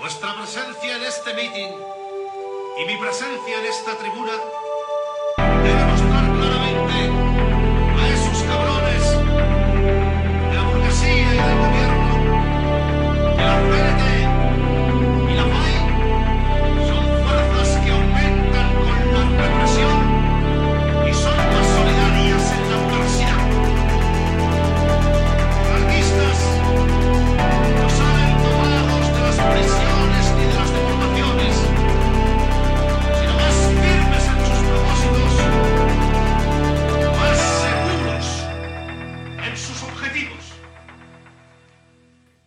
Vuestra presencia en este meeting y mi presencia en esta tribuna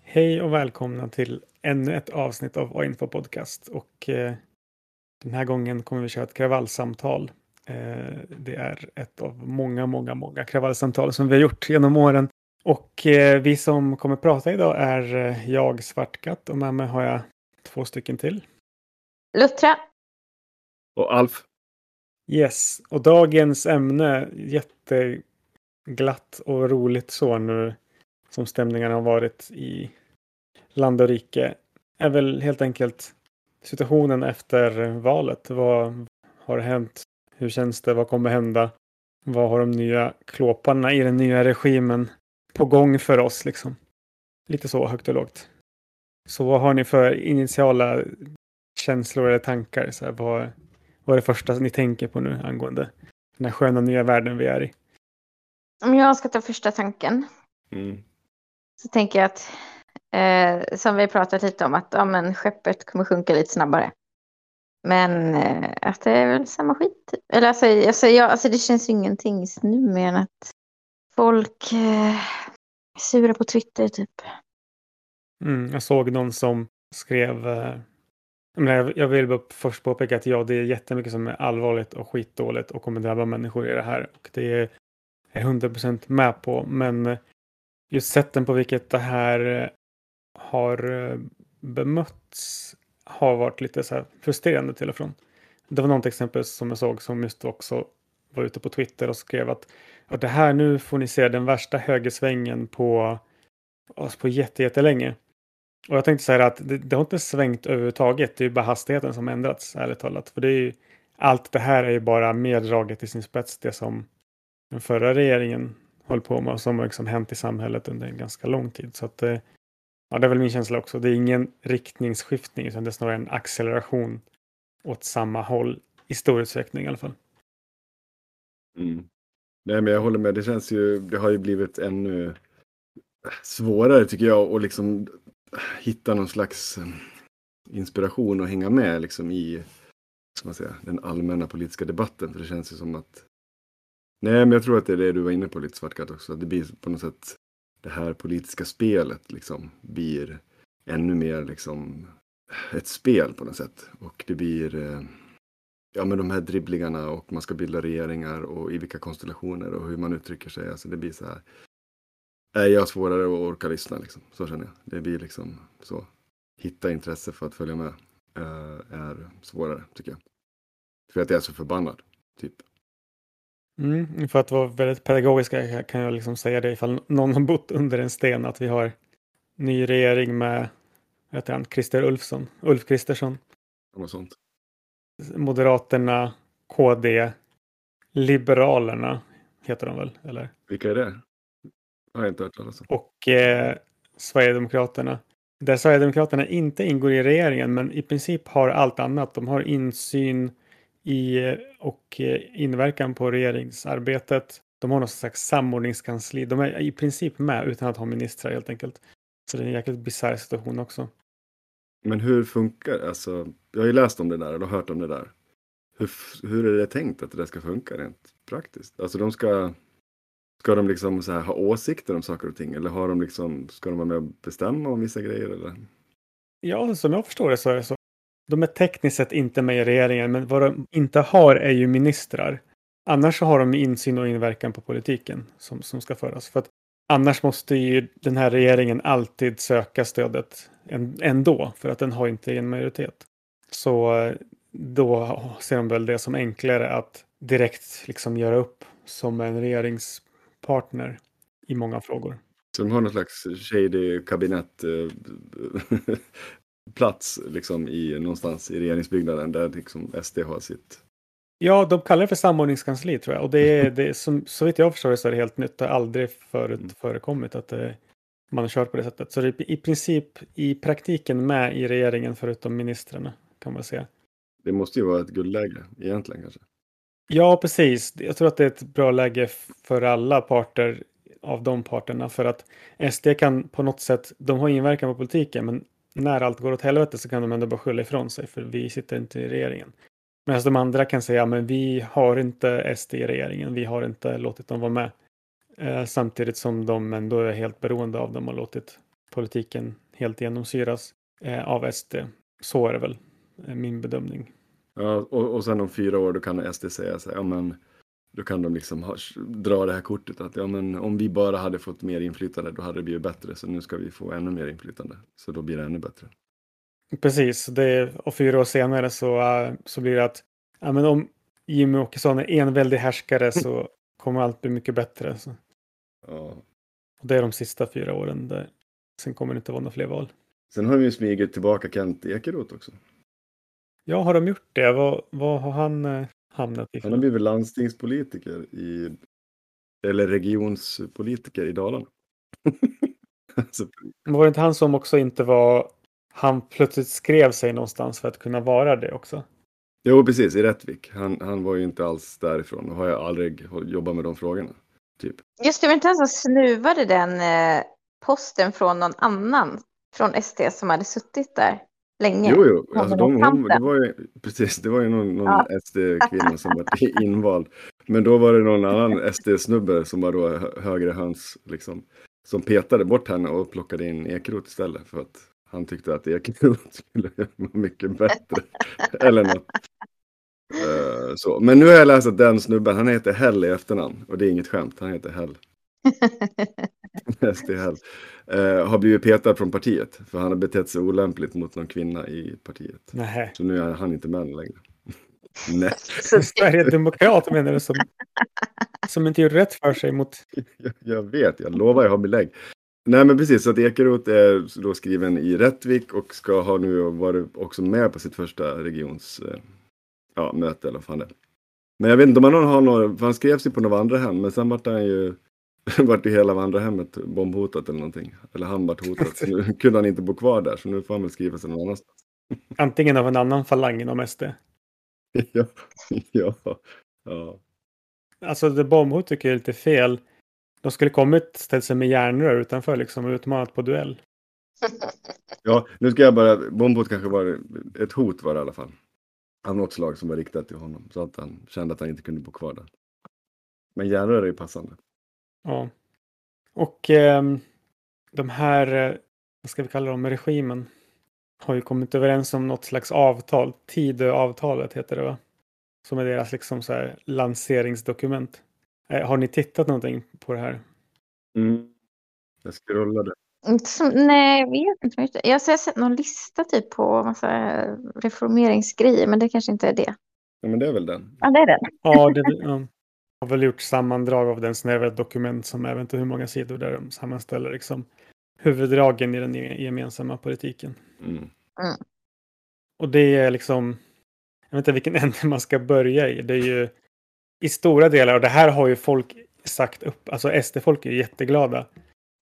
Hej och välkomna till ännu ett avsnitt av Info Podcast. Och eh, den här gången kommer vi köra ett kravallsamtal. Eh, det är ett av många, många, många kravallsamtal som vi har gjort genom åren. Och eh, vi som kommer prata idag är eh, jag, Svartkatt, och med mig har jag två stycken till. Luttra. Och Alf, Yes, och dagens ämne, jätteglatt och roligt så nu som stämningarna har varit i land och rike, är väl helt enkelt situationen efter valet. Vad har hänt? Hur känns det? Vad kommer hända? Vad har de nya klåparna i den nya regimen på gång för oss liksom? Lite så högt och lågt. Så vad har ni för initiala känslor eller tankar? Så här, vad, vad är det första ni tänker på nu angående den här sköna nya världen vi är i? Om jag ska ta första tanken mm så tänker jag att eh, som vi pratat lite om att ja, men skeppet kommer sjunka lite snabbare. Men eh, att det är väl samma skit. Typ. Eller alltså, alltså, jag, alltså det känns ju ingenting just nu mer än att folk eh, är sura på Twitter typ. Mm, jag såg någon som skrev eh, jag vill bara först påpeka att ja, det är jättemycket som är allvarligt och skitdåligt och kommer drabba människor i det här. Och det är jag 100% med på. Men eh, just sätten på vilket det här eh, har eh, bemötts har varit lite så här frustrerande till och från. Det var något exempel som jag såg som just också var ute på Twitter och skrev att ja, det här nu får ni se den värsta högersvängen på, alltså på jättelänge. Och jag tänkte säga att det, det har inte svängt överhuvudtaget. Det är ju bara hastigheten som ändrats, ärligt talat. För det är ju, allt det här är ju bara meddraget i sin spets, det som den förra regeringen hållit på med och som har liksom hänt i samhället under en ganska lång tid. Så att, eh, ja, det är väl min känsla också. Det är ingen riktningsskiftning, utan det är snarare en acceleration åt samma håll i stor utsträckning i alla fall. Mm. Nej, men jag håller med. Det känns ju, det har ju blivit ännu svårare tycker jag att liksom hitta någon slags eh, inspiration och hänga med liksom i ska man säga, den allmänna politiska debatten. För det känns ju som att Nej, men jag tror att det är det du var inne på lite Svartkatt också. Att det blir på något sätt det här politiska spelet liksom blir ännu mer liksom ett spel på något sätt. Och det blir eh, ja, men de här dribblingarna och man ska bilda regeringar och i vilka konstellationer och hur man uttrycker sig. Alltså det blir så här. Nej, jag har svårare att orka lyssna liksom. Så känner jag. Det blir liksom så. Hitta intresse för att följa med eh, är svårare tycker jag. För att jag är så förbannad. Typ. Mm, för att vara väldigt pedagogiska kan jag liksom säga det ifall någon har bott under en sten att vi har ny regering med heter han, Christer Ulfsson, Ulf Kristersson, något sånt. Moderaterna, KD, Liberalerna heter de väl, eller? Vilka är det? Har jag inte hört talas om. Och eh, Sverigedemokraterna. Där Sverigedemokraterna inte ingår i regeringen men i princip har allt annat. De har insyn i och eh, inverkan på regeringsarbetet. De har något slags samordningskansli. De är i princip med utan att ha ministrar helt enkelt. Så det är en jäkligt bisarr situation också. Men hur funkar alltså? Jag har ju läst om det där eller hört om det där. Hur, hur är det tänkt att det där ska funka rent praktiskt? Alltså de ska Ska de liksom så här ha åsikter om saker och ting? Eller har de liksom, ska de vara med och bestämma om vissa grejer? Eller? Ja, som jag förstår det så är det så. De är tekniskt sett inte med i regeringen, men vad de inte har är ju ministrar. Annars så har de insyn och inverkan på politiken som, som ska föras. För att annars måste ju den här regeringen alltid söka stödet ändå, för att den har inte en majoritet. Så eh, då ser de väl det som enklare att direkt liksom göra upp som en regeringspartner i många frågor. Så de har någon slags shady kabinett. Eh, eh, plats liksom i, någonstans i regeringsbyggnaden där liksom SD har sitt. Ja, de kallar det för samordningskansli tror jag. Och det är, det är som, så vitt jag förstår det så är det helt nytt. Det har aldrig förut Mm. förekommit att det, man har kört på det sättet. Så det är i princip i praktiken med i regeringen förutom ministrarna kan man säga. Det måste ju vara ett guldläge egentligen kanske. Ja, precis. Jag tror att det är ett bra läge för alla parter av de parterna för att SD kan på något sätt, de har inverkan på politiken, men när allt går åt helvete så kan de ändå bara skylla ifrån sig för vi sitter inte i regeringen. Medan de andra kan säga, men vi har inte SD i regeringen, vi har inte låtit dem vara med. Eh, samtidigt som de ändå är helt beroende av dem och låtit politiken helt genomsyras eh, av SD. Så är det väl, eh, min bedömning. Ja, och, och sen om fyra år då kan SD säga så här, ja men då kan de liksom ha, dra det här kortet att ja men om vi bara hade fått mer inflytande då hade det blivit bättre så nu ska vi få ännu mer inflytande så då blir det ännu bättre. Precis, det, och fyra år senare så, äh, så blir det att ja, men om Jimmy Åkesson är en väldig härskare så kommer allt bli mycket bättre. Så. Ja. Och det är de sista fyra åren. Där. Sen kommer det inte vara några fler val. Sen har vi ju smugit tillbaka Kent Ekeroth också. Ja, har de gjort det? Vad, vad har han eh, hamnat i? Han har blivit landstingspolitiker i eller regionspolitiker i Dalarna. alltså, Var det inte han som också inte var... Han plötsligt skrev sig någonstans för att kunna vara det också? jo, precis, i Rättvik. Han, han var ju inte alls därifrån och har jag aldrig jobbat med de frågorna. Typ. Just det, var inte han som snuvade den eh, posten från någon annan från SD som hade suttit där länge? Jo, jo, alltså, de, hon, det var ju, precis, det var ju någon, någon Ja. SD-kvinna som var invald. Men då var det någon annan SD-snubbe som var då hö- högre höns, liksom, som petade bort henne och plockade in Ekeroth istället för att han tyckte att Ekeroth skulle vara mycket bättre. Eller något. Eh, så. Men nu har jag läst att den snubben, han heter Hell i efternamn. Och det är inget skämt, han heter Hell. SD Hell. Eh, har blivit petad från partiet. För han har betett sig olämpligt mot någon kvinna i partiet. Nej. Så nu är han inte med längre. Nej, Sverigedemokrat menar du som, som inte gjorde rätt för sig mot... jag, jag vet, jag lovar, jag har belägg. Nej men precis, så att Ekeroth är då skriven i Rättvik och ska ha nu varit också med på sitt första regions eh, ja, möte eller vad fan det. Men jag vet inte om han har några, för han skrev sig på något vandrarhem men sen vart han ju vart ju hela vandrarhemmet bombhotat eller någonting. Eller han vart hotad. Så nu kunde han inte bo kvar där så nu får han väl skriva sig någon annanstans. Antingen av en annan falang inom SD. ja, ja, ja. Alltså det bombhot tycker jag är lite fel. De skulle kommit ställt sig med järnrör utanför liksom och utmanat på duell. Ja, nu ska jag bara, bombhot kanske var ett hot var det i alla fall. Av något slag som var riktat till honom. Så att han kände att han inte kunde bo kvar där. Men järnrör är ju passande. Ja. Och ehm, de här, eh, vad ska vi kalla dem, regimen har ju kommit överens om något slags avtal. Tidöavtalet heter det va? Som är deras liksom så här lanseringsdokument. Eh, har ni tittat någonting på det här? Mm. Jag scrollade. nej, jag vet inte. mycket. Jag har sett någon lista typ på massa reformeringsgrejer, men det kanske inte är det. Ja, men det är väl den. Ja, det är det. Ja, det ja, har väl gjort sammandrag av den snäva dokument som jag vet inte hur många sidor där de sammanställer liksom huvuddragen i den ge- gemensamma politiken. Mm. Och det är liksom, jag vet inte vilken ände man ska börja i. Det är ju i stora delar, och det här har ju folk sagt upp, alltså SD-folk är jätteglada.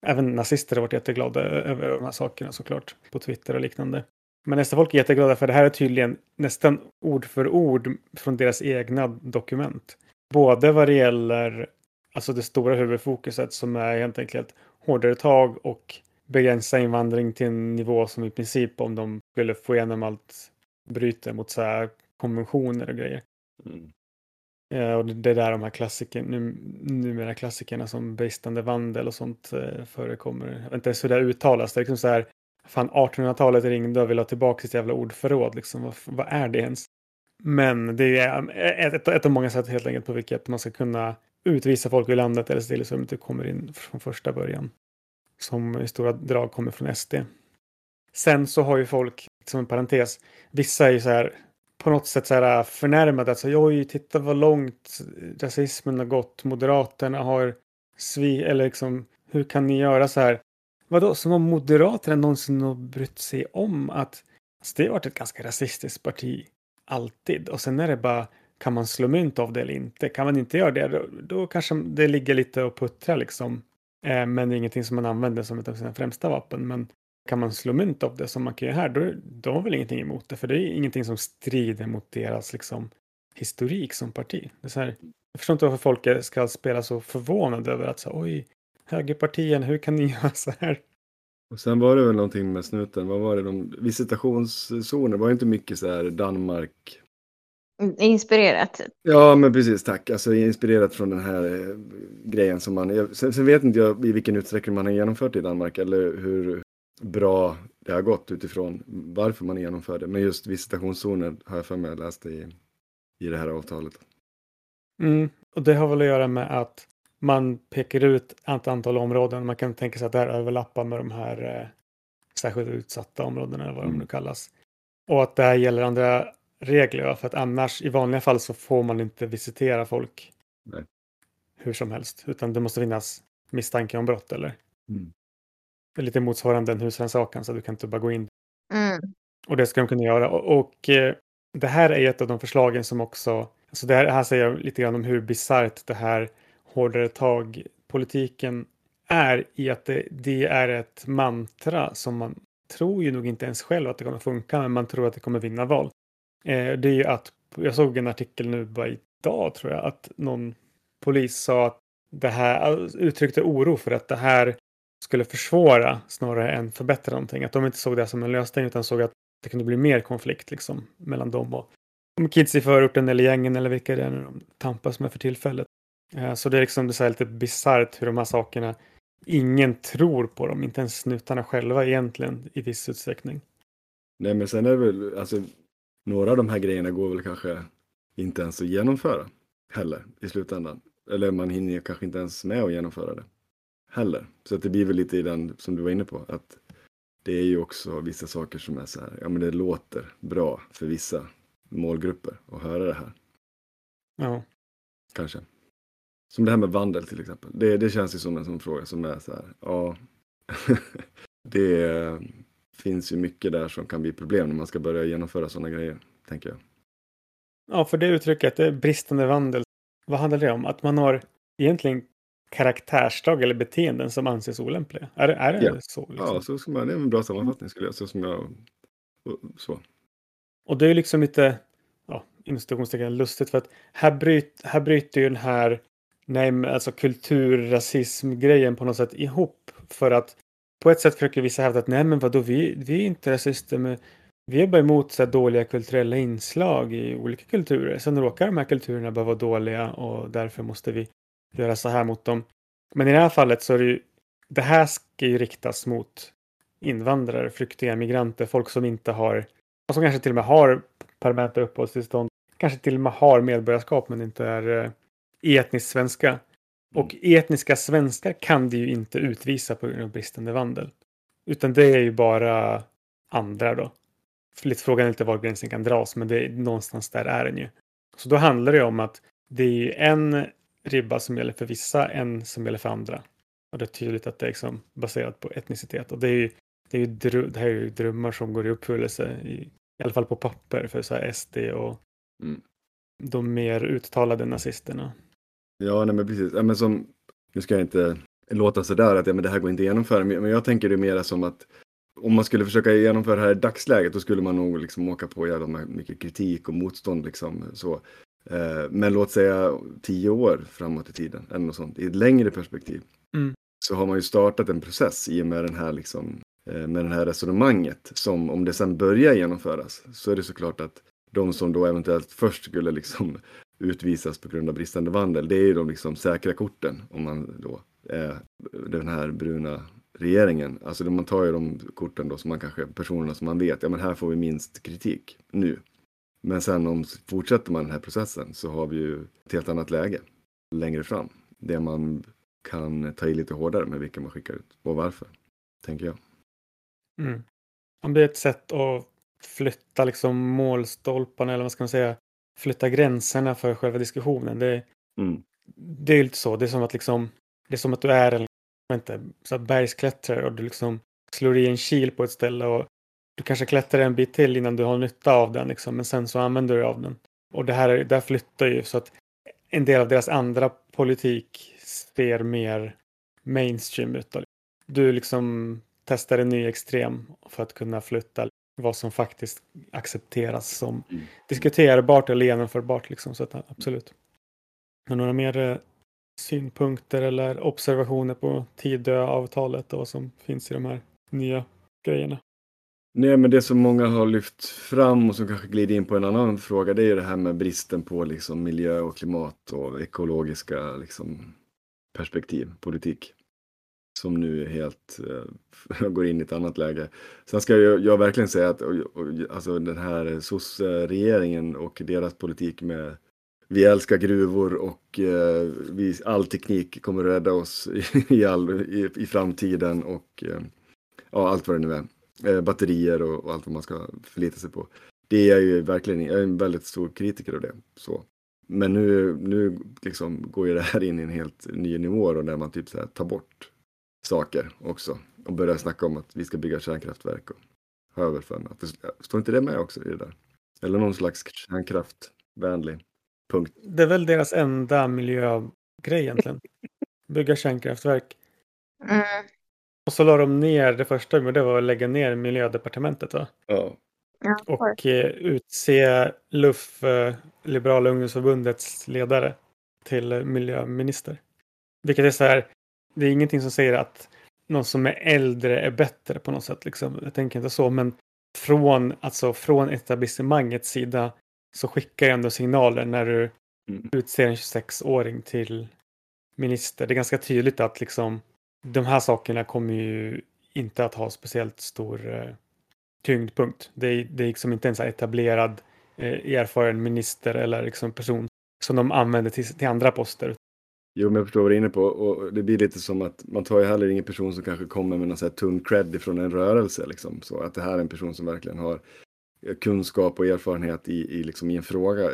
Även nazister har varit jätteglada över de här sakerna såklart, på Twitter och liknande. Men SD-folk är jätteglada för det här är tydligen nästan ord för ord från deras egna dokument. Både vad det gäller alltså det stora huvudfokuset som är helt enkelt hårdare tag och begränsa invandring till en nivå som i princip om de skulle få igenom allt bryter mot så här konventioner och grejer. Mm. Eh, och det är där de här klassiker, nu, numera klassikerna som bristande vandel och sånt eh, förekommer. Jag vet inte ens hur det uttalas. Det är liksom så här, fan 1800-talet ringde och vill ha tillbaka sitt jävla ordförråd. Liksom. Vad, vad är det ens? Men det är eh, ett, ett, ett av många sätt helt enkelt på vilket man ska kunna utvisa folk ur landet eller se till så att de inte kommer in från första början. Som i stora drag kommer från SD. Sen så har ju folk, som en parentes, vissa är ju så här på något sätt så här äh, förnärmade. Alltså, oj, titta vad långt rasismen har gått. Moderaterna har svi, eller liksom, hur kan ni göra så här? Vadå, som om Moderaterna någonsin har brytt sig om att Alltså, det har varit ett ganska rasistiskt parti alltid. Och sen är det bara, kan man slå mynt av det eller inte? Kan man inte göra det, då, då kanske det ligger lite och puttrar liksom. Eh, men det är ingenting som man använder som ett av sina främsta vapen. Men kan man slå mynt av det som man kan göra här, då, då har väl ingenting emot det. För det är ingenting som strider mot deras liksom, historik som parti. Det är så här, jag förstår inte varför folk ska spela så förvånade över att så, oj, högerpartierna, hur kan ni göra så här? Och sen var det väl någonting med snuten, vad var det, de visitationszoner, var det inte mycket så här Danmark? Inspirerat. Ja, men precis, tack. Alltså inspirerat från den här eh, grejen som man, sen, sen vet inte jag i vilken utsträckning man har genomfört i Danmark eller hur bra det har gått utifrån varför man genomför det. Men just visitationszoner har jag för mig läst i, i det här avtalet. Mm, och det har väl att göra med att man pekar ut ett antal områden. Man kan tänka sig att det här överlappar med de här eh, särskilt utsatta områdena eller vad mm. de nu kallas. Och att det här gäller andra regler. För att annars i vanliga fall så får man inte visitera folk Nej. hur som helst. Utan det måste finnas misstanke om brott eller? Mm. Det är lite motsvarande en husrannsakan så du kan inte bara gå in. Mm. Och det ska de kunna göra. Och, och eh, det här är ett av de förslagen som också, alltså det här, här säger jag lite grann om hur bisarrt det här hårdare tag-politiken är i att det, det, är ett mantra som man tror ju nog inte ens själv att det kommer funka, men man tror att det kommer vinna val. Eh, det är ju att, jag såg en artikel nu bara idag tror jag, att någon polis sa att det här, uttryckte oro för att det här skulle försvåra snarare än förbättra någonting. Att de inte såg det som en lösning utan såg att det kunde bli mer konflikt liksom mellan dem och om kids i förorten eller gängen eller vilka det är de tampas med för tillfället. Eh, så det är liksom det är lite bisarrt hur de här sakerna, ingen tror på dem, inte ens snutarna själva egentligen i viss utsträckning. Nej men sen är det väl, alltså några av de här grejerna går väl kanske inte ens att genomföra heller i slutändan. Eller man hinner kanske inte ens med att genomföra det heller. Så att det blir väl lite i den som du var inne på, att det är ju också vissa saker som är så här, ja men det låter bra för vissa målgrupper att höra det här. Ja. Kanske. Som det här med vandel till exempel. Det, det känns ju som en sån fråga som är så här, ja. det finns ju mycket där som kan bli problem när man ska börja genomföra sådana grejer, tänker jag. Ja, för det uttrycket, det är bristande vandel. Vad handlar det om? Att man har egentligen karaktärsdrag eller beteenden som anses olämpliga? Är, är det ja. så? Liksom? Ja, så ska man, det är en bra sammanfattning skulle jag säga. Som jag, så. Och det är liksom lite, ja, lustigt för att här, bryt, här bryter ju den här nej, alltså kulturrasism-grejen på något sätt ihop. För att på ett sätt försöker vissa hävda att nej men vadå, vi, vi är inte rasister, men vi är bara emot så dåliga kulturella inslag i olika kulturer. Sen råkar de här kulturerna bara vara dåliga och därför måste vi göra så här mot dem. Men i det här fallet så är det ju, det här ska ju riktas mot invandrare, flyktingar, migranter, folk som inte har, och som kanske till och med har permanenta uppehållstillstånd, kanske till och med har medborgarskap men inte är eh, etniskt svenska. Och mm. etniska svenskar kan det ju inte utvisa på grund av bristande vandel. Utan det är ju bara andra då. Lite frågan är inte var gränsen kan dras, men det är, någonstans där är den ju. Så då handlar det om att det är en ribba som gäller för vissa, en som gäller för andra. Och det är tydligt att det är liksom baserat på etnicitet. Och det, är ju, det, är ju dr det här är ju drömmar som går i uppfyllelse, i, i alla fall på papper, för så här SD och mm. de mer uttalade nazisterna. Ja, nej men precis. Ja, men som, nu ska jag inte låta sådär att ja, men det här går inte att genomföra, men jag tänker det mer som att om man skulle försöka genomföra det här i dagsläget då skulle man nog liksom åka på jävla mycket kritik och motstånd liksom så. Eh, men låt säga tio år framåt i tiden, eller något sånt, i ett längre perspektiv. Mm. Så har man ju startat en process i och med den här liksom, eh, med det här resonemanget som om det sen börjar genomföras så är det såklart att de som då eventuellt först skulle liksom utvisas på grund av bristande vandel, det är ju de liksom säkra korten om man då är den här bruna regeringen. Alltså man tar ju de korten då som man kanske, personerna som man vet, ja men här får vi minst kritik nu. Men sen om fortsätter man den här processen så har vi ju ett helt annat läge längre fram. Det man kan ta i lite hårdare med vilka man skickar ut och varför, tänker jag. Mm. Om det är ett sätt att flytta liksom målstolparna eller vad ska man säga, flytta gränserna för själva diskussionen. Det, mm. det är lite så, det är som att liksom, det är som att du är en inte, så bergsklättrare och du liksom slår i en kil på ett ställe och du kanske klättrar en bit till innan du har nytta av den, liksom, men sen så använder du av den. Och det här där flyttar ju så att en del av deras andra politik ser mer mainstream ut. Du liksom testar en ny extrem för att kunna flytta vad som faktiskt accepteras som Mm. diskuterbart eller genomförbart. Liksom, så att, absolut. Har några mer eh, synpunkter eller observationer på Tidöavtalet och vad som finns i de här nya grejerna? Nej, men det som många har lyft fram och som kanske glider in på en annan fråga, det är ju det här med bristen på liksom miljö och klimat och ekologiska liksom, perspektiv, politik. Som nu är helt eh, går in i ett annat läge. Sen ska jag, jag verkligen säga att och, och, alltså den här SOS-regeringen och deras politik med vi älskar gruvor och eh, vi, all teknik kommer att rädda oss i, all, i, i framtiden och eh, ja, allt vad det nu är eh, batterier och, och, allt vad man ska förlita sig på. Det är ju verkligen, jag är en väldigt stor kritiker av det. Så. Men nu, nu liksom går ju det här in i en helt ny nivå då, när man typ så här tar bort saker också och börjar snacka om att vi ska bygga kärnkraftverk. Och, har jag för mig. Att det, står inte det med också i det där? Eller någon slags kärnkraftvänlig punkt. Det är väl deras enda miljögrej egentligen. Bygga kärnkraftverk. Mm. Och så la de ner det första, men det var att lägga ner miljödepartementet va? Ja. Ja, Och eh, utse LUF, eh, Liberala ungdomsförbundets ledare, till eh, miljöminister. Vilket är så här, det är ingenting som säger att någon som är äldre är bättre på något sätt. Liksom. Jag tänker inte så, men från, alltså, från etablissemangets sida så skickar jag ändå signaler när du Mm. utser en 26-åring till minister. Det är ganska tydligt att liksom, de här sakerna kommer ju inte att ha speciellt stor eh, tyngdpunkt. Det är, det är liksom inte en så etablerad eh, erfaren minister eller liksom person som de använder till, till andra poster. Jo, men jag förstår vad du är inne på. Och det blir lite som att man tar ju heller ingen person som kanske kommer med någon så här tung cred från en rörelse. Liksom. Så att det här är en person som verkligen har eh, kunskap och erfarenhet i, i, liksom, i en fråga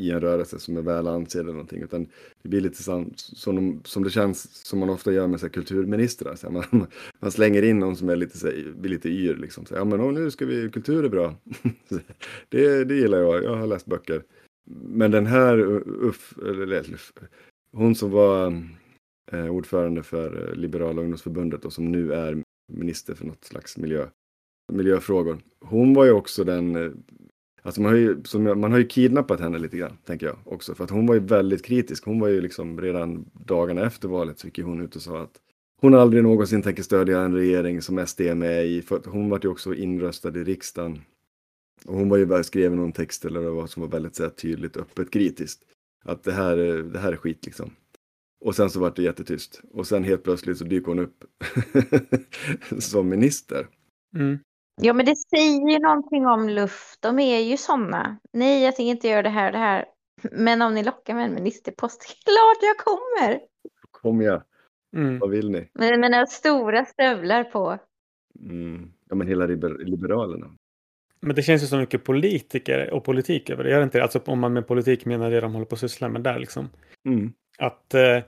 i en rörelse som är väl ansedd eller någonting. Utan det blir lite som, som, de, som det känns som man ofta gör med så här, kulturministrar. Så här, man, man slänger in någon som är lite, så här, blir lite yr. Liksom. Så här, ja, men nu ska vi, kultur är bra. det, det gillar jag, jag har läst böcker. Men den här eh, Uff, eller, Uff, hon som var eh, ordförande för eh, Liberala ungdomsförbundet och som nu är minister för något slags miljö, miljöfrågor. Hon var ju också den eh, Alltså man har, ju, som jag, man har ju kidnappat henne lite grann, tänker jag också. För att hon var ju väldigt kritisk. Hon var ju liksom redan dagarna efter valet så gick ju hon ut och sa att hon aldrig någonsin tänker stödja en regering som SD är med i. För att hon var ju också inröstad i riksdagen. Och hon var ju skrev någon text eller vad som var väldigt så här, tydligt öppet kritiskt. Att det här, är- det här är skit liksom. Och sen så var det jättetyst. Och sen helt plötsligt så dyker hon upp som minister. Mm. Ja, men det säger ju någonting om luft. De är ju sådana. Nej, jag tänker inte göra det här och det här. Men om ni lockar med en ministerpost, klart jag kommer. Kom igen, Mm. vad vill ni? Med mina stora stövlar på. Mm. Ja men hela liber Liberalerna. Men det känns ju så mycket politiker och politik över det. Gör det inte det? Alltså om man med politik menar det de håller på att syssla med där liksom. Mm. Att eh,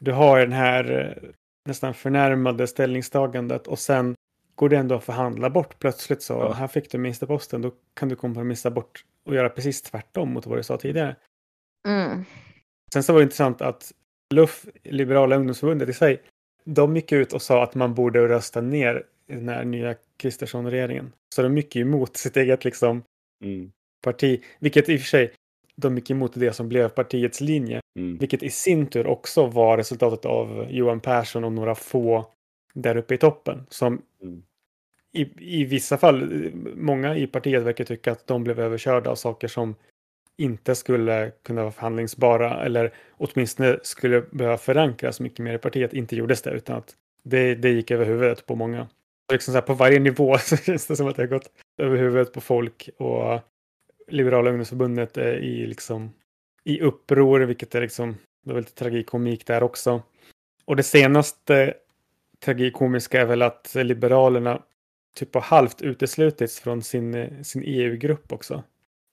du har den här eh, nästan förnärmade ställningstagandet och sen går det ändå att förhandla bort plötsligt så Ja. här fick du ministerposten då kan du kompromissa bort och göra precis tvärtom mot vad du sa tidigare. Mm. Sen så var det intressant att LUF, Liberala ungdomsförbundet i sig, de gick ut och sa att man borde rösta ner den här nya Kristersson-regeringen. Så de gick ju emot sitt eget liksom Mm. parti, vilket i och för sig de gick emot det som blev partiets linje, Mm. vilket i sin tur också var resultatet av Johan Persson och några få där uppe i toppen som Mm. i, i vissa fall, många i partiet verkar tycka att de blev överkörda av saker som inte skulle kunna vara förhandlingsbara eller åtminstone skulle behöva förankras mycket mer i partiet. Inte gjordes det utan att det, det gick över huvudet på många. Liksom så på varje nivå så känns det som att det har gått över huvudet på folk och Liberala ungdomsförbundet är i, liksom, i uppror, vilket är liksom, det väl lite tragikomik där också. Och det senaste tragikomiska är väl att Liberalerna typ har halvt uteslutits från sin, sin EU-grupp också.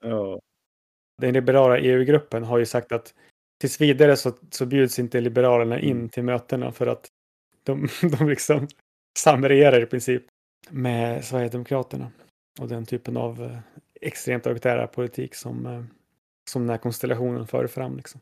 Ja. Den liberala EU-gruppen har ju sagt att tills vidare så, så bjuds inte Liberalerna in Mm. till mötena för att de, de liksom samregerar i princip med Sverigedemokraterna. och den typen av eh, extremt auktoritära politik som, eh, som den här konstellationen för fram. Liksom.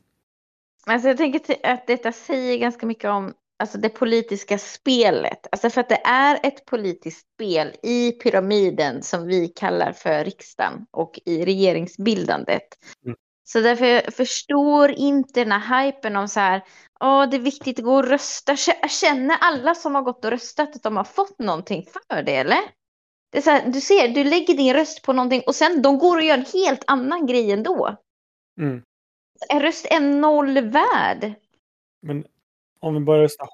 Alltså jag tänker att detta säger ganska mycket om alltså det politiska spelet. Alltså för att det är ett politiskt spel i pyramiden som vi kallar för riksdagen och i regeringsbildandet. Mm. Så därför jag förstår inte den här hypen om så här, åh det är viktigt att gå och rösta. Känner alla som har gått och röstat att de har fått någonting för det eller? Det är så här, du ser, du lägger din röst på någonting och sen de går och gör en helt annan grej ändå. Mm. En röst är noll värd. Men om vi börjar rösta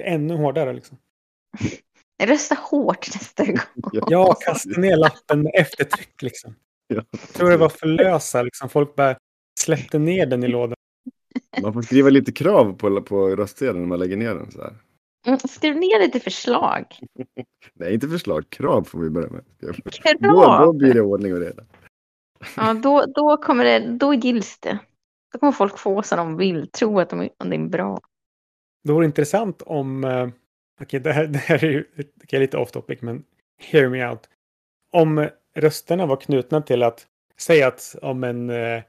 ännu hårdare liksom. Rösta hårt nästa gång. Ja, kasta ner lappen med eftertryck liksom. Ja. Jag tror det var för lösa liksom. Folk bara släppte ner den i lådan. Man får skriva lite krav på, på röstsedeln när man lägger ner den så här. Mm, skriv ner lite förslag. Nej, inte förslag. Krav får vi börja med. Krav. Då, då blir det ordning och reda. Ja, då, då, kommer det, då gills det. Då kommer folk få som de vill, tro att de, om det är bra. Det vore intressant om, uh, okej okay, det, här, det här är ju är lite off topic, men hear me out. Om rösterna var knutna till att säga att om en uh,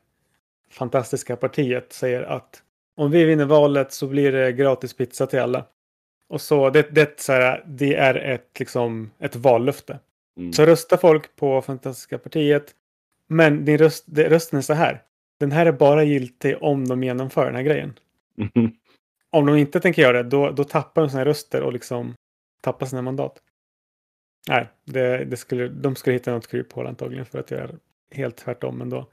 fantastiska partiet säger att om vi vinner valet så blir det gratis pizza till alla. Och så det, det, så här, det är ett, liksom, ett vallöfte. Mm. Så röstar folk på Fantastiska partiet. Men din röst, det, rösten är så här. Den här är bara giltig om de genomför den här grejen. Mm. Om de inte tänker göra det, då, då tappar de sina röster och liksom tappar sina mandat. Nej, det, det skulle, de skulle hitta något kryphål antagligen för att göra helt tvärtom ändå.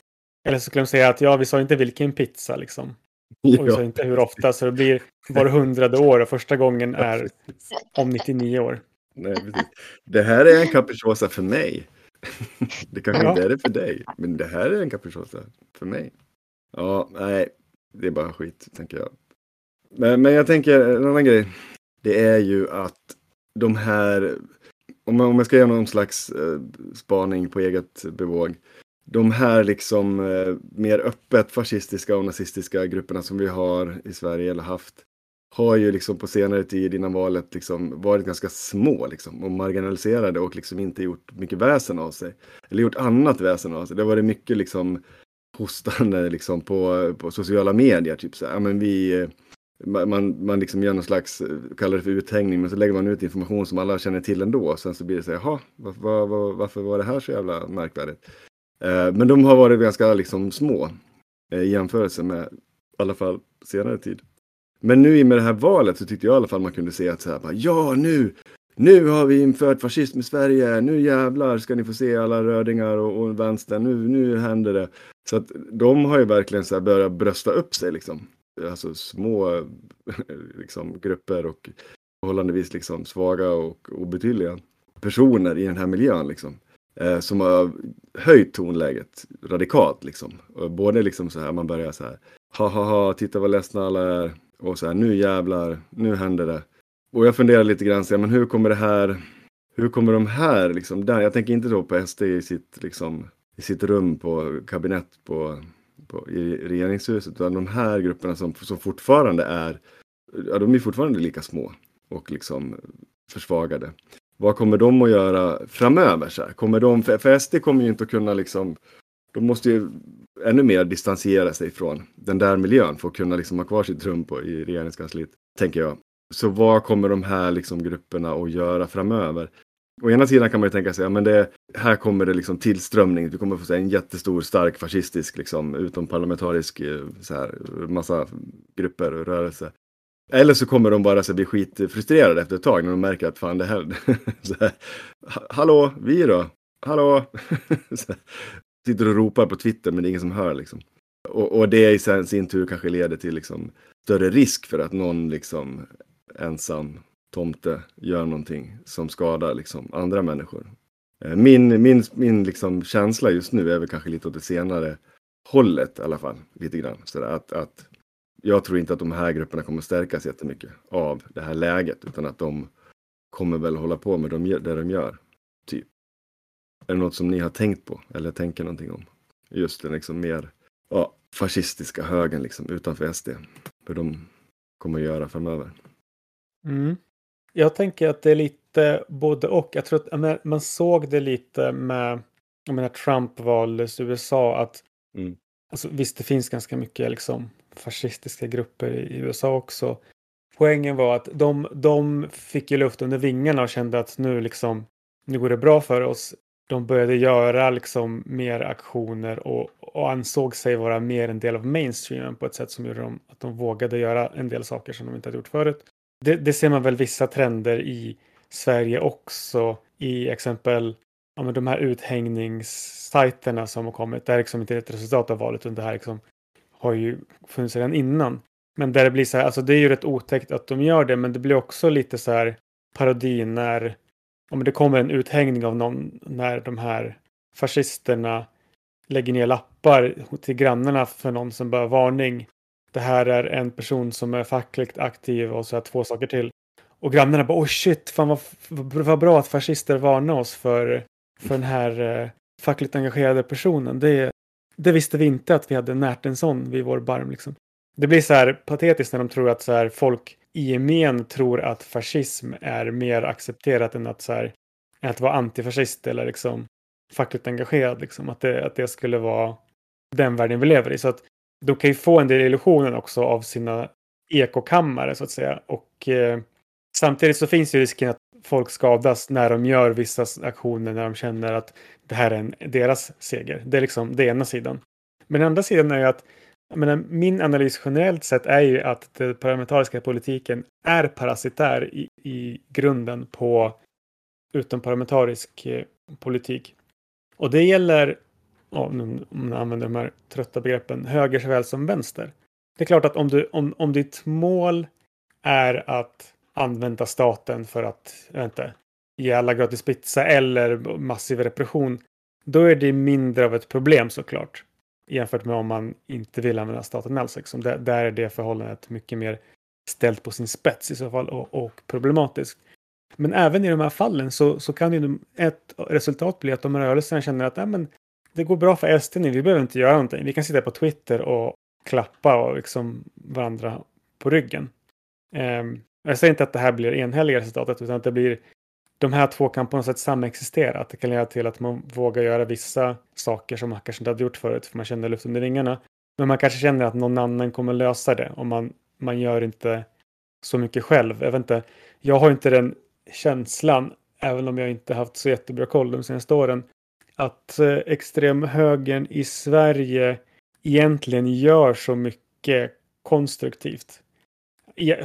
Eller så skulle de säga att ja, vi sa inte vilken pizza liksom. Och vi sa inte hur ofta, så det blir var hundrade år och första gången är om 99 år. Nej, precis. Det här är en capricciosa för mig. Det kanske ja. inte är det för dig, men det här är en capricciosa för mig. Ja, nej, det är bara skit, tänker jag. Men, men jag tänker en annan grej. Det är ju att de här, om man, om man ska göra någon slags eh, spaning på eget bevåg. De här liksom eh, mer öppet fascistiska och nazistiska grupperna som vi har i Sverige eller haft har ju liksom på senare tid innan valet liksom varit ganska små liksom, och marginaliserade och liksom inte gjort mycket väsen av sig. Eller gjort annat väsen av sig. Det har varit mycket liksom hostande liksom på, på sociala medier. Typ så här, ja, men vi, eh, man, man liksom gör någon slags, eh, kallar det för uthängning, men så lägger man ut information som alla känner till ändå. Sen så blir det så här, jaha, var, var, var, varför var det här så jävla märkvärdigt? Eh, men de har varit ganska liksom små eh, i jämförelse med i alla fall senare tid. Men nu i med det här valet så tyckte jag i alla fall man kunde se att så här, bara, ja nu, nu har vi infört fascism i Sverige, nu jävlar ska ni få se alla rödingar och, och vänster, nu, nu händer det. Så att de har ju verkligen så här börjat brösta upp sig liksom. Alltså små liksom, grupper och förhållandevis liksom svaga och obetydliga personer i den här miljön liksom. Eh, som har höjt tonläget radikalt liksom. Både liksom så här, man börjar så här, ha ha ha, titta vad ledsna alla är. Och så här, nu jävlar, nu händer det. Och jag funderar lite grann, så här, men hur kommer det här, hur kommer de här liksom, där, jag tänker inte då på SD i sitt, liksom, i sitt rum på kabinett på, på, i regeringshuset, utan de här grupperna som, som fortfarande är, ja de är fortfarande lika små och liksom försvagade. Vad kommer de att göra framöver? Så här? Kommer de, för, för SD kommer ju inte att kunna liksom, de måste ju ännu mer distansera sig från den där miljön för att kunna liksom ha kvar sitt rum på, i regeringskansliet, tänker jag. Så vad kommer de här liksom grupperna att göra framöver? Å ena sidan kan man ju tänka sig, ja, men det, här kommer det liksom tillströmning. Vi kommer få se en jättestor, stark fascistisk, liksom, utomparlamentarisk eh, så här, massa grupper och rörelser. Eller så kommer de bara så bli skitfrustrerade efter ett tag när de märker att fan det här... så här Hallå, vi då? Hallå? sitter och ropar på Twitter men det är ingen som hör liksom. Och, och det i sin, sin tur kanske leder till liksom större risk för att någon liksom ensam tomte gör någonting som skadar liksom andra människor. Eh, min, min, min liksom känsla just nu är väl kanske lite åt det senare hållet i alla fall. Lite grann. Så att, att jag tror inte att de här grupperna kommer stärkas jättemycket av det här läget utan att de kommer väl hålla på med det de gör. Typ. Är det något som ni har tänkt på eller tänker någonting om? Just den liksom mer ja, fascistiska högen liksom utanför SD. Hur de kommer att göra framöver. Mm. Jag tänker att det är lite lite både och. Jag tror att man såg det lite med, jag menar Trump valdes i USA att Mm. Alltså, visst, det finns ganska mycket liksom, fascistiska grupper i USA också. Poängen var att de, de fick ju luft under vingarna och kände att nu, liksom, nu går det bra för oss. De började göra liksom, mer aktioner och, och ansåg sig vara mer en del av mainstreamen på ett sätt som gjorde dem, att de vågade göra en del saker som de inte hade gjort förut. Det, det ser man väl vissa trender i Sverige också. I exempel ja, men de här uthängningssajterna som har kommit. Det är liksom inte ett resultat av valet utan det här liksom har ju funnits redan innan. Men där det blir så här, alltså det är ju rätt otäckt att de gör det men det blir också lite så här parodi när om det kommer en uthängning av någon när de här fascisterna lägger ner lappar till grannarna för någon som bör varning. Det här är en person som är fackligt aktiv och så här två saker till. Och grannarna bara oh shit, fan vad, vad bra att fascister varnar oss för för den här eh, fackligt engagerade personen. Det, det visste vi inte att vi hade närt en sån vid vår barm. Liksom. Det blir så här patetiskt när de tror att så här, folk i gemen tror att fascism är mer accepterat än att, så här, att vara antifascist eller liksom fackligt engagerad. Liksom. Att, det, att det skulle vara den världen vi lever i. Så att de kan ju få en del illusionen också av sina ekokammare så att säga. Och eh, samtidigt så finns ju risken att folk skadas när de gör vissa aktioner när de känner att det här är en, deras seger. Det är liksom det ena sidan. Men den andra sidan är ju att menar, min analys generellt sett är ju att den parlamentariska politiken är parasitär i, i grunden på utomparlamentarisk eh, politik. Och det gäller, om man använder de här trötta begreppen, höger såväl som vänster. Det är klart att om, du, om, om ditt mål är att använda staten för att inte, ge alla gratis pizza eller massiv repression, då är det mindre av ett problem såklart. Jämfört med om man inte vill använda staten alls. Liksom. Där, där är det förhållandet mycket mer ställt på sin spets i så fall och, och problematiskt. Men även i de här fallen så, så kan ju ett resultat bli att de rörelserna känner att Nej, men det går bra för SD nu, vi behöver inte göra någonting. Vi kan sitta på Twitter och klappa och liksom varandra på ryggen. Um, jag säger inte att det här blir enhälliga resultatet utan att det blir de här två kan på något sätt samexistera. Att det kan leda till att man vågar göra vissa saker som man kanske inte hade gjort förut för man känner luft under vingarna. Men man kanske känner att någon annan kommer lösa det och man, man gör inte så mycket själv. Jag, vet inte, jag har inte den känslan, även om jag inte haft så jättebra koll de senaste åren, att eh, extremhögern i Sverige egentligen gör så mycket konstruktivt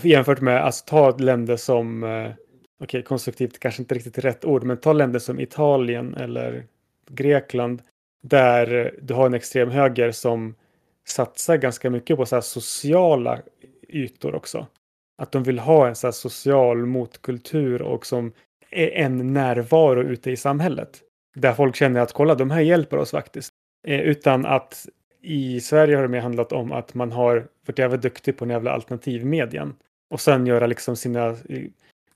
jämfört med, alltså ta länder som, eh, okej okay, konstruktivt kanske inte riktigt rätt ord, men ta länder som Italien eller Grekland där du har en extrem höger som satsar ganska mycket på så sociala ytor också. Att de vill ha en så social motkultur och som är en närvaro ute i samhället. Där folk känner att kolla, de här hjälper oss faktiskt. Eh, utan att i Sverige har det mer handlat om att man har varit jävligt duktig på den jävla alternativmedien. Och sen göra liksom sina eh,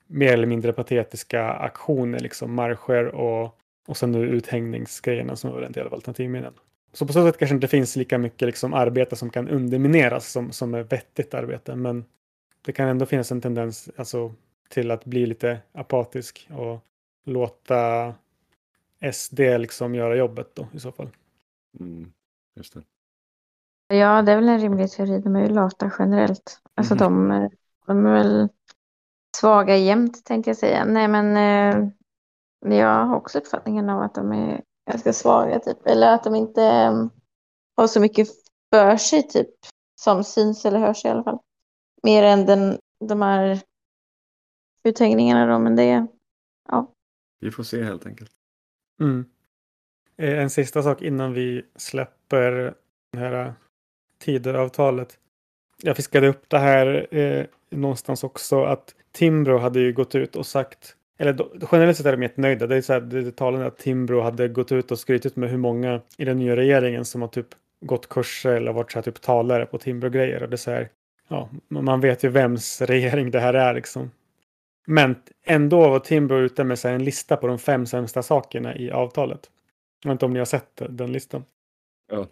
mer eller mindre patetiska aktioner, liksom marscher och, och sen nu uthängningsgrejerna som var en del av alternativmedien. Så på så sätt kanske inte finns lika mycket liksom arbete som kan undermineras som, som är vettigt arbete. Men det kan ändå finnas en tendens alltså, till att bli lite apatisk och låta SD liksom göra jobbet då i så fall. Mm, just det. Ja, det är väl en rimlig teori. De är ju lata generellt. Alltså mm. de, de är väl svaga jämt tänkte jag säga. Nej, men eh, jag har också uppfattningen av att de är ganska svaga typ. Eller att de inte eh, har så mycket för sig typ. Som syns eller hörs i alla fall. Mer än den, de här uthängningarna då, men det, ja. Vi får se helt enkelt. Mm. Eh, en sista sak innan vi släpper det här Tidöavtalet. Jag fiskade upp det här eh, någonstans också att Timbro hade ju gått ut och sagt eller då, generellt sett är de jättenöjda. Det är, så här, det är talande att Timbro hade gått ut och skrytit med hur många i den nya regeringen som har typ gått kurser eller varit så här, typ talare på Timbro-grejer. Och det är så här, ja, man vet ju vems regering det här är liksom. Men ändå var Timbro ute med så här, en lista på de fem sämsta sakerna i avtalet. Jag vet inte om ni har sett den listan. Ja.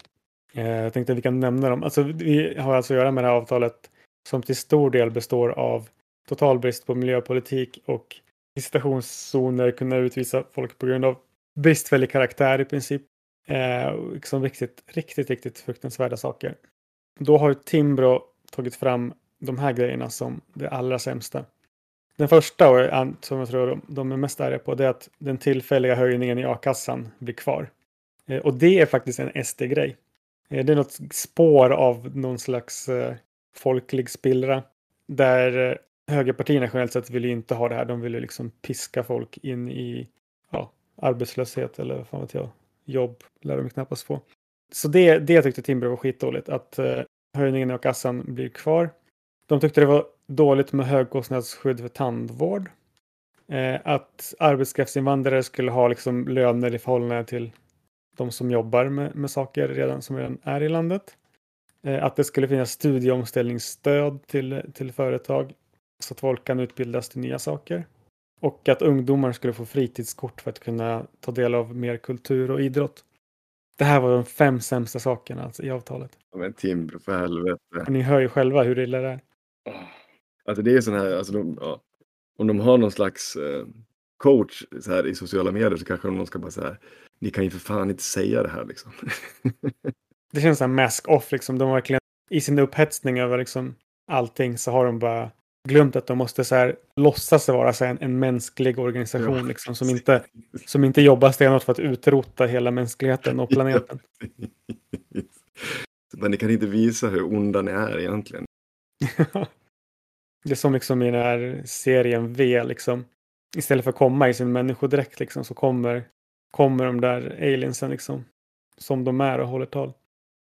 Eh, jag tänkte att vi kan nämna dem. Alltså, vi har alltså att göra med det här avtalet som till stor del består av total brist på miljöpolitik och visitationszoner, kunna utvisa folk på grund av bristfällig karaktär i princip. Eh, liksom riktigt, riktigt, riktigt fruktansvärda saker. Då har Timbro tagit fram de här grejerna som det allra sämsta. Den första, och som jag tror de är mest arga på, det är att den tillfälliga höjningen i a-kassan blir kvar. Eh, och det är faktiskt en SD-grej. Eh, det är något spår av någon slags eh, folklig spillra. Där eh, högerpartierna generellt sett vill ju inte ha det här. De vill ju liksom piska folk in i ja, arbetslöshet eller vad fan vet jag. Jobb lär de knappast få. Så det, det tyckte Timbro var skitdåligt. Att höjningen av kassan blir kvar. De tyckte det var dåligt med högkostnadsskydd för tandvård. Eh, att arbetskraftsinvandrare skulle ha liksom löner i förhållande till de som jobbar med, med saker redan som redan är i landet. Eh, att det skulle finnas studieomställningsstöd till, till företag så att folk kan utbildas till nya saker. Och att ungdomar skulle få fritidskort för att kunna ta del av mer kultur och idrott. Det här var de fem sämsta sakerna alltså, i avtalet. Men Timbro, för helvete. Och ni hör ju själva hur illa det är. Alltså det är sån här, alltså de, ja, om de har någon slags eh, coach så här, i sociala medier så kanske de ska bara säga ni kan ju för fan inte säga det här liksom. det känns som mask off liksom. De verkligen i sin upphetsning över liksom allting så har de bara glömt att de måste så här, låtsas vara så här, en, en mänsklig organisation ja. liksom, som, inte, som inte jobbar stenhårt för att utrota hela mänskligheten och planeten. Men ni kan inte visa hur onda ni är egentligen. det är som liksom i den här serien V, liksom. Istället för att komma i sin människodräkt liksom, så kommer, kommer de där aliensen liksom. Som de är och håller tal.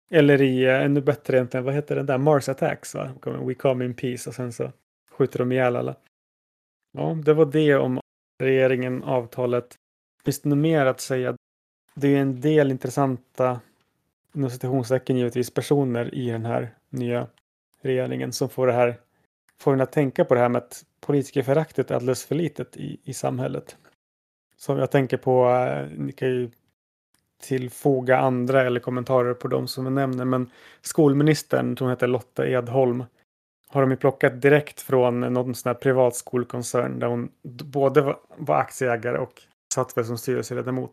Eller i uh, ännu bättre egentligen, vad heter den där? Mars Attacks va? We come in peace och sen så skjuter de ihjäl alla. Ja, det var det om regeringen, avtalet. Finns det något mer att säga? Det är en del intressanta, inom citationstecken givetvis, personer i den här nya regeringen som får det här får en att tänka på det här med att politikerföraktet är alldeles för litet i, i samhället. Som jag tänker på, eh, ni kan ju tillfoga andra eller kommentarer på de som jag nämner, men skolministern, hon heter Lotta Edholm, har de ju plockat direkt från någon sån här privat skolkoncern där hon både var aktieägare och satt väl som styrelseledamot.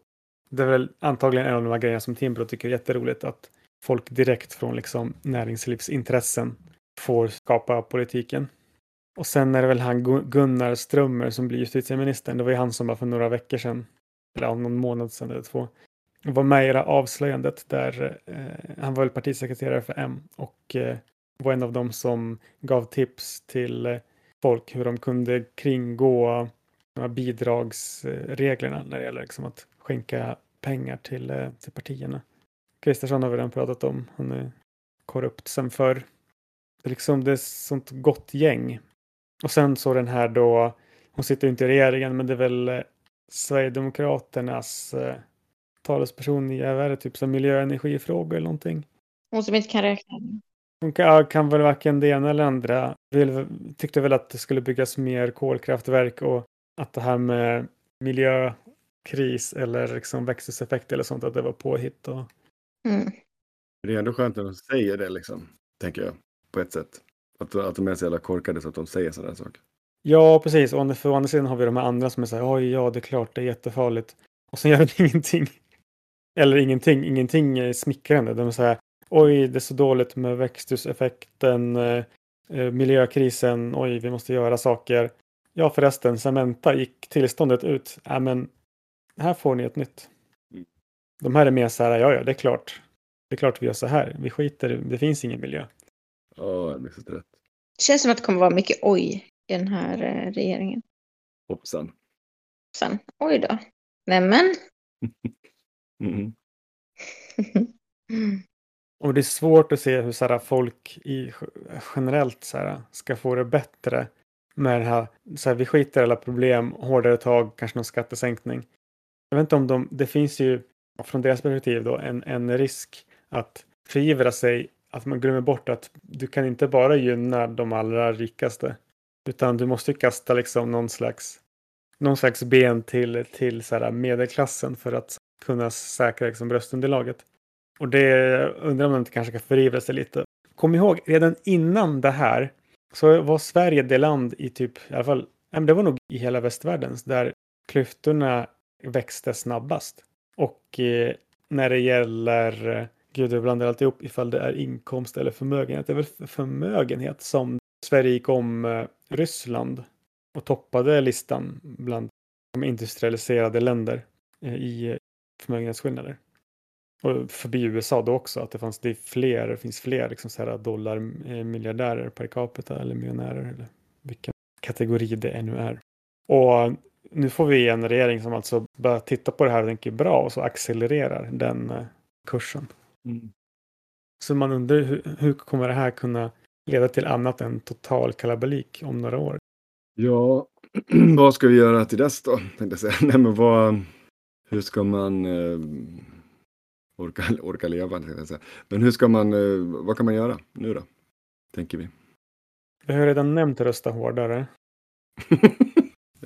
Det är väl antagligen en av de här grejerna som Timbro tycker är jätteroligt att folk direkt från liksom näringslivsintressen får skapa politiken. Och sen är det väl han Gunnar Strömmer som blir justitieministern. Det var ju han som var för några veckor sedan, eller någon månad sedan eller två, var med i det här avslöjandet där eh, han var väl partisekreterare för M och eh, var en av dem som gav tips till eh, folk hur de kunde kringgå de här bidragsreglerna när det gäller liksom att skänka pengar till, eh, till partierna. Kristersson har vi redan pratat om. Han är korrupt sen förr. Det är liksom det är sånt gott gäng. Och sen så den här då, hon sitter inte i regeringen, men det är väl eh, Sverigedemokraternas eh, talesperson i, vad är det, typ som miljö och energifrågor eller någonting. Hon som inte kan räkna. Hon kan, kan väl varken det ena eller andra. Vill, tyckte väl att det skulle byggas mer kolkraftverk och att det här med miljökris eller liksom växthuseffekt eller sånt, att det var påhitt. Och... Mm. Det är ändå skönt att de säger det liksom, tänker jag på ett sätt. Att, att de är så jävla korkade så att de säger sådana saker. Ja, precis. Och för å andra sidan har vi de här andra som är så här, oj, ja, det är klart, det är jättefarligt. Och sen gör de ingenting. Eller ingenting, ingenting är smickrande. De är så här, oj, det är så dåligt med växthuseffekten, eh, eh, miljökrisen, oj, vi måste göra saker. Ja, förresten, Cementa gick tillståndet ut. Ja, men här får ni ett nytt. Mm. De här är mer så här, ja, ja, det är klart. Det är klart vi gör så här. Vi skiter det finns ingen miljö. Ja, jag blir så trött. Det känns som att det kommer vara mycket oj i den här eh, regeringen. Hoppsan. Hoppsan. Oj då. Nämen. mm. Och det är svårt att se hur så här, folk i, generellt så här, ska få det bättre med det här. Så här, vi skiter i alla problem, hårdare tag, kanske någon skattesänkning. Jag vet inte om de, det finns ju från deras perspektiv då en, en risk att förivra sig att man glömmer bort att du kan inte bara gynna de allra rikaste. Utan du måste kasta liksom någon slags, någon slags ben till, till så här medelklassen för att kunna säkra liksom bröstunderlaget. Och det undrar om man inte kanske kan förivra sig lite. Kom ihåg, redan innan det här så var Sverige det land i typ, i alla fall det var nog i hela västvärlden där klyftorna växte snabbast. Och eh, när det gäller, eh, gud jag blandar alltihop ifall det är inkomst eller förmögenhet. Det är väl förmögenhet som Sverige gick om eh, Ryssland och toppade listan bland de industrialiserade länder eh, i eh, förmögenhetsskillnader. Och förbi USA då också, att det fanns det fler, det finns fler liksom så här dollarmiljardärer per capita eller miljonärer eller vilken kategori det ännu är. Och nu får vi en regering som alltså börjar titta på det här och tänker bra och så accelererar den kursen. Mm. Så man undrar hur, hur kommer det här kunna leda till annat än total kalabalik om några år? Ja, vad ska vi göra till dess då? jag säga. Nej, men vad, hur ska man eh, orka, orka leva? Jag säga. Men hur ska man, eh, vad kan man göra nu då? Tänker vi. Vi har redan nämnt rösta hårdare.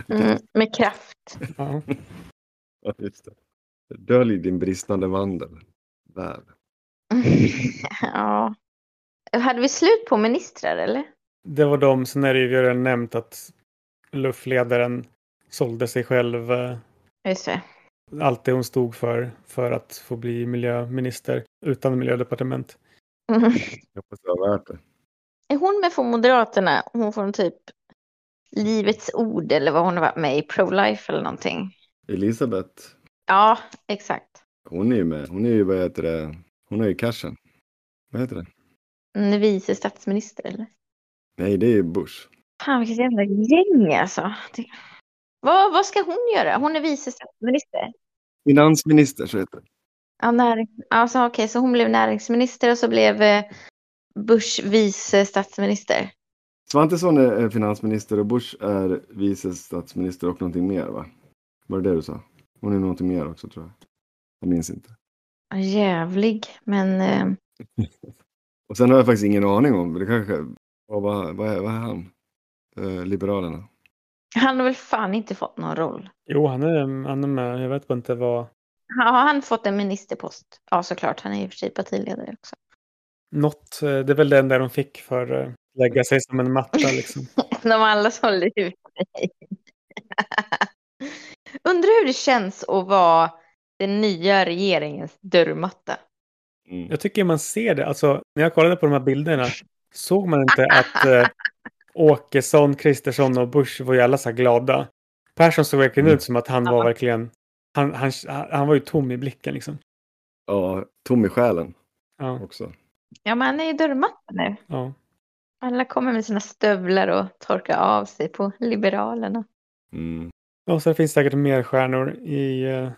mm, med kraft. Ja. ja, just det. Dölj din bristande vandel. Väv. ja. Hade vi slut på ministrar eller? Det var de, sen är det ju, vi redan nämnt att luftledaren sålde sig själv. Eh, Just det. Allt det hon stod för, för att få bli miljöminister utan miljödepartement. Mm. Jag hoppas det var värt det. Är hon med från Moderaterna? Hon från typ Livets Ord eller vad hon har varit med i, Pro-Life eller någonting. Elisabeth. Ja, exakt. Hon är ju med. Hon är ju, vad heter det, hon har ju cashen. Vad heter det? En vice statsminister eller? Nej, det är Bush. Fan vilket jävla gäng alltså. Det... Vad, vad ska hon göra? Hon är vice statsminister. Finansminister så heter det. Ja, näring... alltså, okej, okay, så hon blev näringsminister och så blev eh, Bush vice statsminister. Svantesson är finansminister och Bush är vice statsminister och någonting mer va? Var det det du sa? Hon är någonting mer också tror jag. Jag minns inte. Jävlig, men... Eh... och sen har jag faktiskt ingen aning om, det kanske, vad, vad, vad, är, vad är han? Eh, Liberalerna. Han har väl fan inte fått någon roll. Jo, han är, han är med. Jag vet bara inte vad. Har han fått en ministerpost? Ja, såklart. Han är i och för sig partiledare också. Något, eh, det är väl den där de fick för att eh, lägga sig som en matta liksom. de alla sålde ut mig. Undrar hur det känns att vara den nya regeringens dörrmatta. Mm. Jag tycker man ser det. Alltså, när jag kollade på de här bilderna såg man inte att eh, Åkesson, Kristersson och Bush var ju alla så här glada. Persson såg verkligen mm. ut som att han var verkligen, han, han, han var ju tom i blicken liksom. Ja, tom i själen. Ja. Också. Ja, men han är ju dörrmatta nu. Ja. Alla kommer med sina stövlar och torkar av sig på Liberalerna. Mm. Ja, så det finns säkert mer stjärnor i uh,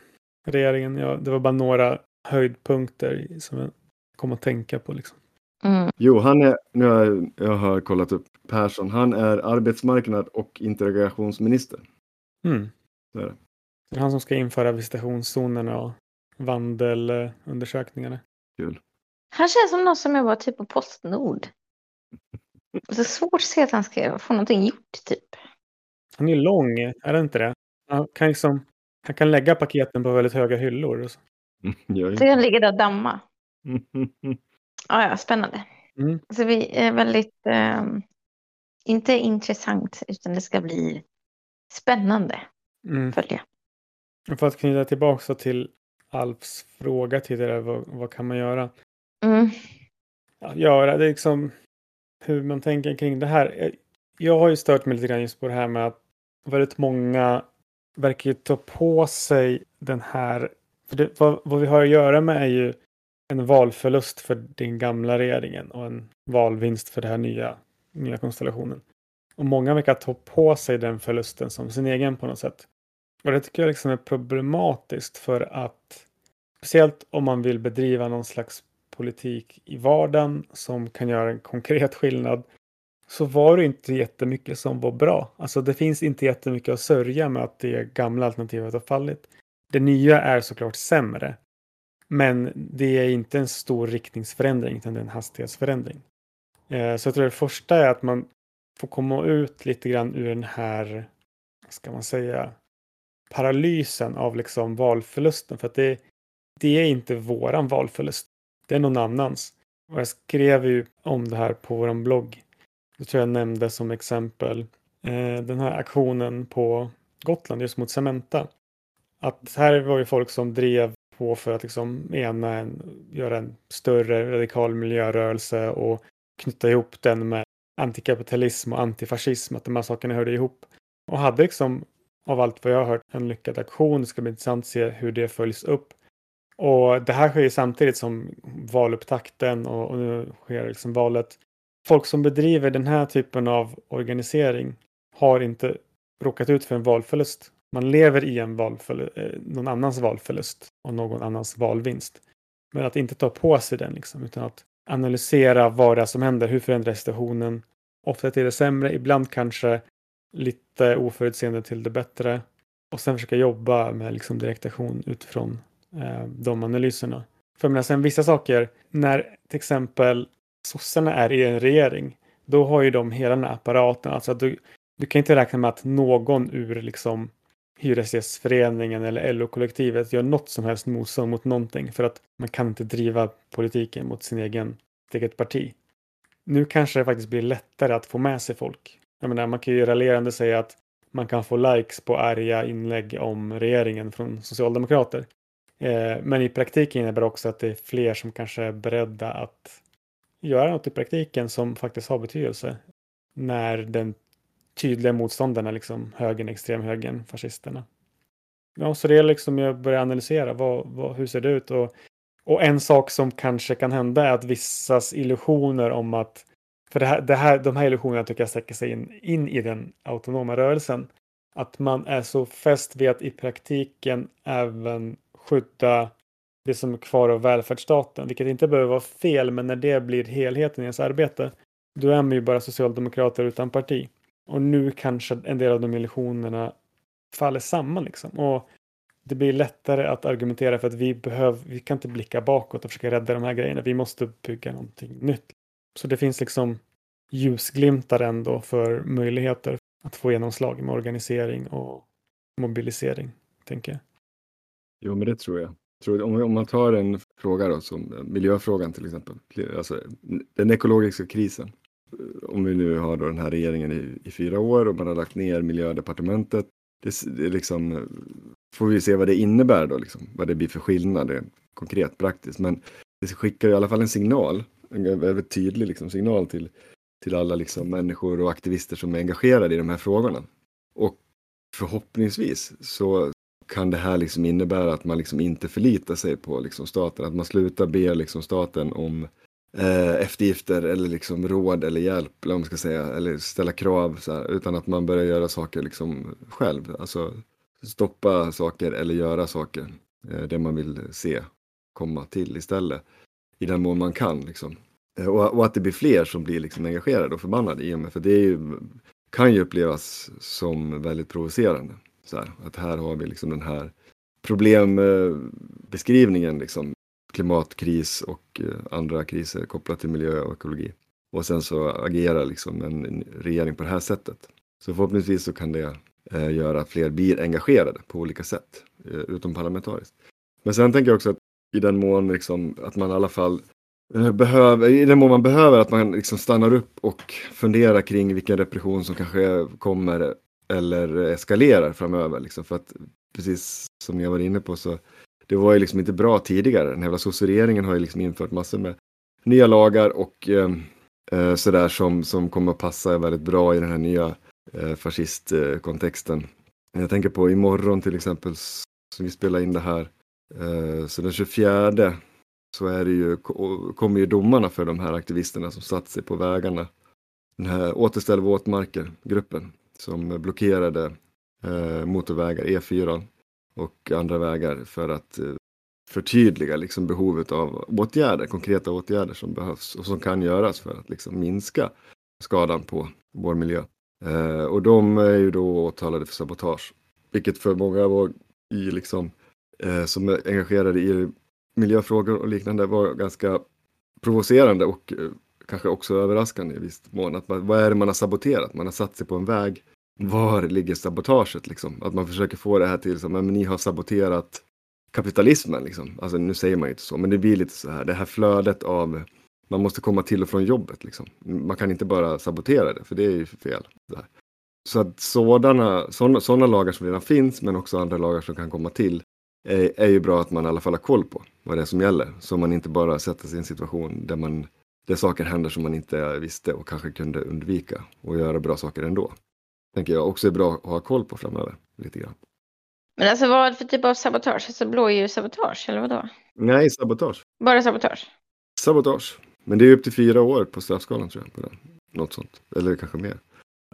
regeringen. Ja, det var bara några höjdpunkter som jag kom att tänka på. Liksom. Mm. Jo, han är, nu har jag, jag har kollat upp Persson, han är arbetsmarknad och integrationsminister. Mm. Det är det. Det är han som ska införa visitationszonerna och vandelundersökningarna. Kul. Han känns som någon som jobbar typ på Postnord. Så svårt att se att han ska få någonting gjort typ. Han är lång, är det inte det? Han kan, liksom, han kan lägga paketen på väldigt höga hyllor. Och så. så han ligger där och damma. Ja, ja, spännande. Mm. Så vi är väldigt, eh, inte intressant, utan det ska bli spännande mm. följa. För att knyta tillbaka till Alfs fråga tidigare, vad, vad kan man göra? Mm. Ja, göra, det är liksom hur man tänker kring det här. Jag har ju stört mig lite grann just på det här med att väldigt många verkar ju ta på sig den här, för det, vad, vad vi har att göra med är ju en valförlust för den gamla regeringen och en valvinst för den här nya, nya konstellationen. Och många verkar ta på sig den förlusten som sin egen på något sätt. Och det tycker jag liksom är problematiskt för att speciellt om man vill bedriva någon slags politik i vardagen som kan göra en konkret skillnad så var det inte jättemycket som var bra. Alltså det finns inte jättemycket att sörja med att det gamla alternativet har fallit. Det nya är såklart sämre. Men det är inte en stor riktningsförändring utan det är en hastighetsförändring. Eh, så jag tror det första är att man får komma ut lite grann ur den här, vad ska man säga, paralysen av liksom valförlusten. För att det, det är inte våran valförlust. Det är någon annans. Och jag skrev ju om det här på vår blogg. Det tror jag nämnde som exempel eh, den här aktionen på Gotland just mot Cementa. Att här var ju folk som drev på för att liksom ena en, göra en större radikal miljörörelse och knyta ihop den med antikapitalism och antifascism, att de här sakerna hörde ihop. Och hade liksom av allt vad jag har hört en lyckad aktion. Det ska bli intressant att se hur det följs upp. Och det här sker ju samtidigt som valupptakten och, och nu sker liksom valet. Folk som bedriver den här typen av organisering har inte råkat ut för en valförlust. Man lever i en valförlust, eh, någon annans valförlust och någon annans valvinst. Men att inte ta på sig den liksom, utan att analysera vad det är som händer. Hur förändras situationen? Ofta till det sämre, ibland kanske lite oförutseende till det bättre. Och sen försöka jobba med liksom direktaktion utifrån eh, de analyserna. För jag menar, sen vissa saker, när till exempel sossarna är i en regering, då har ju de hela den här apparaten. Alltså att du, du kan inte räkna med att någon ur liksom Hyresgästföreningen eller LO-kollektivet gör något som helst motstånd mot någonting för att man kan inte driva politiken mot sin egen, sitt eget parti. Nu kanske det faktiskt blir lättare att få med sig folk. Jag menar, man kan ju raljerande säga att man kan få likes på arga inlägg om regeringen från socialdemokrater. Eh, men i praktiken innebär det också att det är fler som kanske är beredda att göra något i praktiken som faktiskt har betydelse. När den tydliga motståndaren är liksom högern, extremhögern, fascisterna. Ja, så det är liksom jag börjar analysera vad, vad, hur ser det ut och, och en sak som kanske kan hända är att vissas illusioner om att för det här, det här, de här illusionerna tycker jag sträcker sig in, in i den autonoma rörelsen. Att man är så fäst vid att i praktiken även skydda det som är kvar av välfärdsstaten, vilket inte behöver vara fel, men när det blir helheten i ens arbete, då är man ju bara socialdemokrater utan parti. Och nu kanske en del av de illusionerna faller samman liksom. Och det blir lättare att argumentera för att vi behöver, vi kan inte blicka bakåt och försöka rädda de här grejerna. Vi måste bygga någonting nytt. Så det finns liksom ljusglimtar ändå för möjligheter att få genomslag med organisering och mobilisering, tänker jag. Jo, men det tror jag om, man tar en fråga då, som eh, miljöfrågan till exempel, alltså den ekologiska krisen. Eh, om vi nu har då den här regeringen i, i fyra år och man har lagt ner miljödepartementet. Det, det liksom, eh, får vi se vad det innebär då, liksom, vad det blir för skillnad konkret praktiskt. Men det skickar i alla fall en signal en väldigt tydlig liksom, signal till, till alla liksom, människor och aktivister som är engagerade i de här frågorna. Och förhoppningsvis så kan det här liksom innebära att man liksom inte förlitar sig på liksom staten, att man slutar be liksom staten om eh, eftergifter eller liksom råd eller hjälp, eller, man ska säga, eller ställa krav, så här, utan att man börjar göra saker liksom själv. Alltså stoppa saker eller göra saker, eh, det man vill se komma till istället i den mån man kan. Liksom. Eh, och, och, att det blir fler som blir liksom engagerade och förbannade i och med, för det ju, kan ju upplevas som väldigt provocerande. Så här, att här har vi liksom den här problembeskrivningen, liksom, klimatkris och eh, andra kriser kopplat till miljö och ekologi. Och sen så agerar liksom en regering på det här sättet. Så förhoppningsvis så kan det eh, göra att fler blir engagerade på olika sätt, eh, utom parlamentariskt. Men sen tänker jag också att i den mån liksom, att man i alla fall eh, behöver, i den mån man behöver att man liksom stannar upp och funderar kring vilken repression som kanske kommer eller eskalerar framöver. Liksom. För att precis som jag var inne på så det var ju liksom inte bra tidigare. Den här sosseregeringen har ju liksom infört massor med nya lagar och eh, eh, sådär som, som kommer att passa väldigt bra i den här nya eh, fascistkontexten. Jag tänker på imorgon till exempel, som vi spelar in det här, Eh, så den 24 så är det ju, kommer ju domarna för de här aktivisterna som satt sig på vägarna. Den här Återställ våtmarker-gruppen som blockerade eh, motorvägar, E4 och andra vägar för att eh, förtydliga liksom behovet av åtgärder, konkreta åtgärder som behövs och som kan göras för att liksom minska skadan på vår miljö. Eh, och de är ju då åtalade för sabotage, vilket för många var i liksom eh, som är engagerade i miljöfrågor och liknande var ganska provocerande och eh, kanske också överraskande i viss mån. Att man, vad är det man har saboterat? Man har satt sig på en väg. Var ligger sabotaget? Liksom? Att man försöker få det här till som att ni har saboterat kapitalismen. Liksom. Alltså, nu säger man ju inte så, men det blir lite så här. Det här flödet av man måste komma till och från jobbet. Liksom. Man kan inte bara sabotera det, för det är ju fel. Så att sådana, sådana, sådana lagar som redan finns, men också andra lagar som kan komma till, är, är ju bra att man i alla fall har koll på vad det är som gäller. Så man inte bara sätter sig i en situation där, man, där saker händer som man inte visste och kanske kunde undvika och göra bra saker ändå. Tänker jag också är bra att ha koll på framöver. lite grann. Men alltså vad för typ av sabotage? Alltså blåljussabotage eller vadå? Nej, sabotage. Bara sabotage? Sabotage. Men det är upp till fyra år på straffskalan tror jag. På det. Något sånt. Eller kanske mer.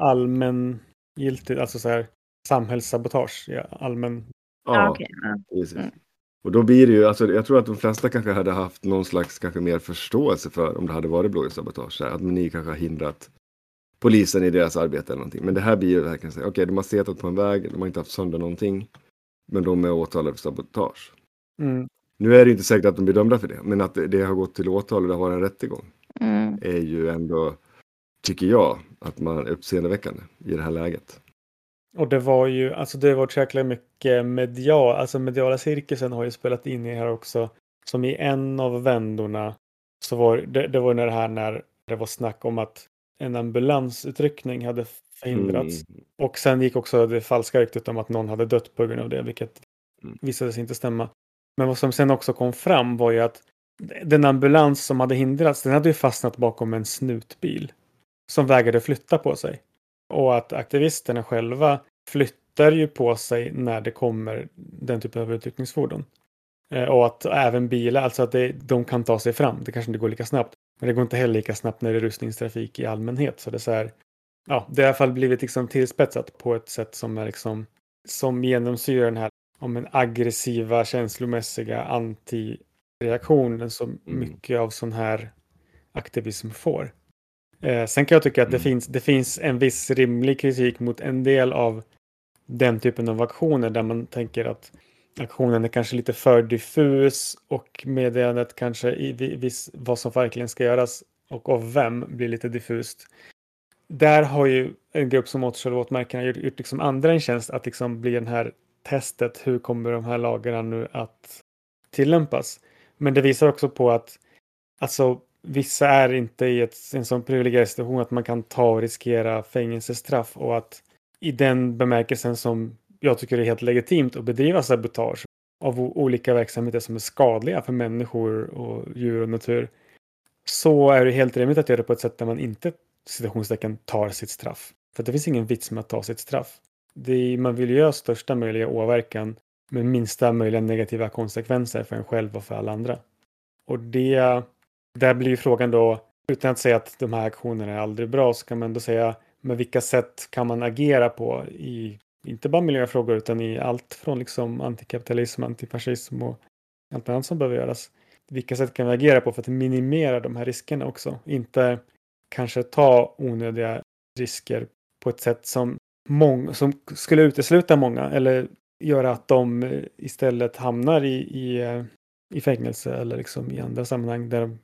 Allmängiltigt, alltså så här samhällssabotage. Ja, allmän. Ja, Ah. Ja. precis. Mm. Och då blir det ju, alltså, jag tror att de flesta kanske hade haft någon slags kanske mer förståelse för om det hade varit blåljussabotage. Att ni kanske har hindrat polisen i deras arbete eller någonting. Men det här blir ju verkligen så här, okej, de har setat på en väg, de har inte haft sönder någonting. Men de är åtalade för sabotage. Mm. Nu är det inte säkert att de blir dömda för det, men att det, det har gått till åtal och det har varit en rättegång Mm. är ju ändå, tycker jag, att man är uppseendeväckande i det här läget. Och det var ju, alltså det har varit så jäkla mycket medial, alltså mediala cirkusen har ju spelat in i här också. Som i en av vändorna så var det, det var när det här när det var snack om att en ambulansutryckning hade förhindrats. Mm. Och sen gick också det falska ryktet om att någon hade dött på grund av det, vilket Mm. visade sig inte stämma. Men vad som sen också kom fram var ju att den ambulans som hade hindrats, den hade ju fastnat bakom en snutbil som vägrade flytta på sig. Och att aktivisterna själva flyttar ju på sig när det kommer den typen av utryckningsfordon. Eh, Och att även bilar, alltså att det, de kan ta sig fram. Det kanske inte går lika snabbt. Men det går inte heller lika snabbt när det är rusningstrafik i allmänhet. Så det är så här, ja, det har i alla fall blivit liksom tillspetsat på ett sätt som är liksom, som genomsyrar den här om en aggressiva, känslomässiga antireaktionen som Mm. mycket av sån här aktivism får. Eh, sen kan jag tycka att det, Mm. finns, det finns en viss rimlig kritik mot en del av den typen av aktioner där man tänker att aktionen är kanske lite för diffus och meddelandet kanske i vi- viss, vad som verkligen ska göras och av vem blir lite diffust. Där har ju en grupp som Återställd gjort, gjort liksom andra en tjänst att liksom bli den här testet. Hur kommer de här lagarna nu att tillämpas? Men det visar också på att alltså, vissa är inte i ett, en sån privilegierad situation att man kan ta och riskera fängelsestraff och att i den bemärkelsen som jag tycker är helt legitimt att bedriva sabotage av olika verksamheter som är skadliga för människor och djur och natur så är det helt rimligt att göra det på ett sätt där man inte citationstecken tar sitt straff. För det finns ingen vits med att ta sitt straff. Det är, man vill ju göra största möjliga åverkan med minsta möjliga negativa konsekvenser för en själv och för alla andra. Och det, där blir frågan då, utan att säga att de här aktionerna är aldrig bra, så kan man ändå säga med vilka sätt kan man agera på i, inte bara miljöfrågor, utan i allt från liksom antikapitalism, antifascism och allt annat som behöver göras. Vilka sätt kan vi agera på för att minimera de här riskerna också? Inte kanske ta onödiga risker på ett sätt som, mång- som skulle utesluta många eller göra att de istället hamnar i, i, eh, i fängelse eller liksom i andra sammanhang där de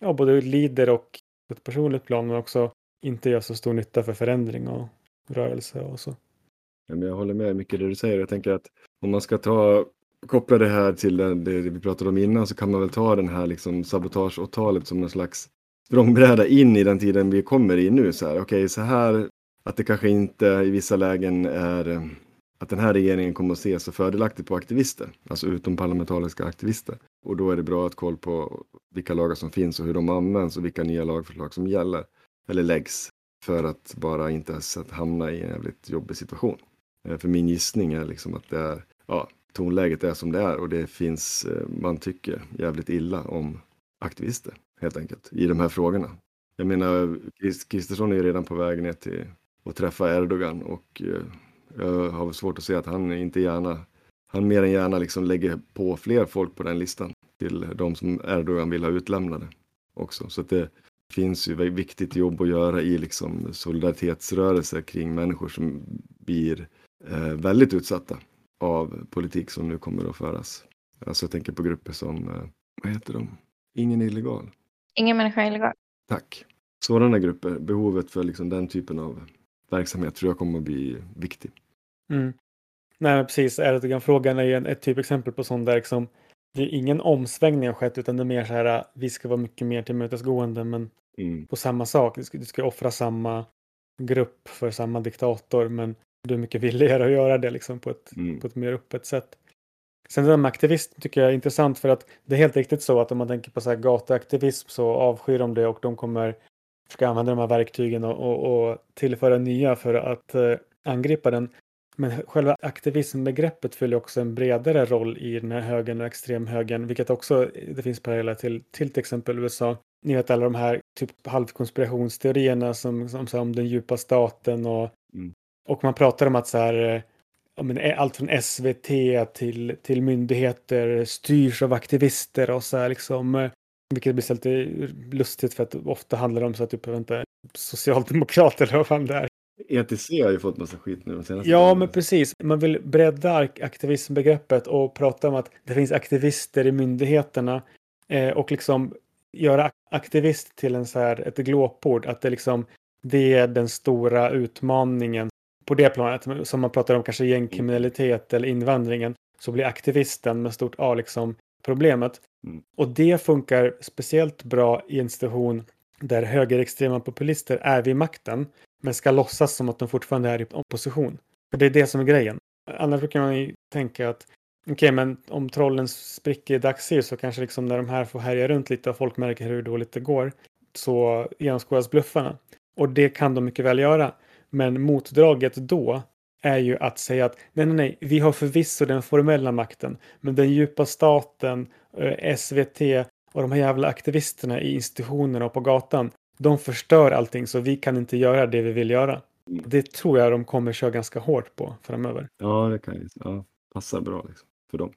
ja, både lider och på ett personligt plan men också inte gör så stor nytta för förändring och rörelse och så. Ja, men jag håller med mycket det du säger. Jag tänker att om man ska ta koppla det här till det, det vi pratade om innan så kan man väl ta den här liksom sabotageåtalet som någon slags språngbräda in i den tiden vi kommer i nu. Så här, okej, så här att det kanske inte i vissa lägen är att den här regeringen kommer att se så fördelaktigt på aktivister, alltså utomparlamentariska aktivister. Och då är det bra att ha koll på vilka lagar som finns och hur de används och vilka nya lagförslag som gäller eller läggs för att bara inte att hamna i en jävligt jobbig situation. Eh, för min gissning är liksom att det är, ja, tonläget är som det är och det finns, eh, man tycker jävligt illa om aktivister helt enkelt i de här frågorna. Jag menar, Kristersson är ju redan på väg ner till att träffa Erdogan och eh, jag har svårt att se att han inte gärna, han mer än gärna liksom lägger på fler folk på den listan till de som Erdogan vill ha utlämnade också. Så att det finns ju viktigt jobb att göra i liksom solidaritetsrörelser kring människor som blir eh, väldigt utsatta av politik som nu kommer att föras. Alltså jag tänker på grupper som, eh, vad heter de? Ingen illegal. Ingen människa är illegal. Tack. Sådana grupper, behovet för liksom den typen av verksamhet tror jag kommer att bli viktig. Mm. Nej, precis. Erdogan-frågan är ju ett typexempel på sånt där liksom, det är ingen omsvängning har skett utan det är mer så här, vi ska vara mycket mer tillmötesgående men Mm. på samma sak. Du ska, du ska offra samma grupp för samma diktator men du är mycket villigare att göra det liksom på ett, Mm. på ett mer öppet sätt. Sen det där med aktivism tycker jag är intressant för att det är helt riktigt så att om man tänker på så här gatuaktivism så avskyr de det och de kommer försöka använda de här verktygen och, och, och tillföra nya för att eh, angripa den. Men själva aktivismbegreppet fyller också en bredare roll i den här högern och extremhögern, vilket också det finns paralleller till, till till exempel USA. Ni vet alla de här typ halvkonspirationsteorierna som, som, som om den djupa staten och, Mm. och man pratar om att så här, eh, men eh, allt från SVT till, till myndigheter styrs av aktivister och så här liksom. eh, Vilket blir så lite lustigt för att ofta handlar det om så att typ, inte socialdemokrater eller vad fan det är. ETC har ju fått massa skit nu de senaste Ja, men precis. Man vill bredda ak- aktivismbegreppet och prata om att det finns aktivister i myndigheterna eh, och liksom göra ak- aktivist till en så här, ett glåpord. Att det liksom det är den stora utmaningen på det planet. Som man pratar om kanske gängkriminalitet eller invandringen så blir aktivisten med stort A liksom problemet. Mm. Och det funkar speciellt bra i en situation där högerextrema populister är vid makten men ska låtsas som att de fortfarande är i opposition. För det är det som är grejen. Annars brukar man ju tänka att okej, men om trollen spricker i dagsljus så kanske liksom när de här får härja runt lite och folk märker hur dåligt det går så genomskådas bluffarna. Och det kan de mycket väl göra. Men motdraget då är ju att säga att nej, nej, nej, vi har förvisso den formella makten, men den djupa staten, eh, SVT och de här jävla aktivisterna i institutionerna och på gatan, de förstör allting så vi kan inte göra det vi vill göra. Mm. Det tror jag de kommer köra ganska hårt på framöver. Ja, det kan ju ja, passa bra liksom, för dem.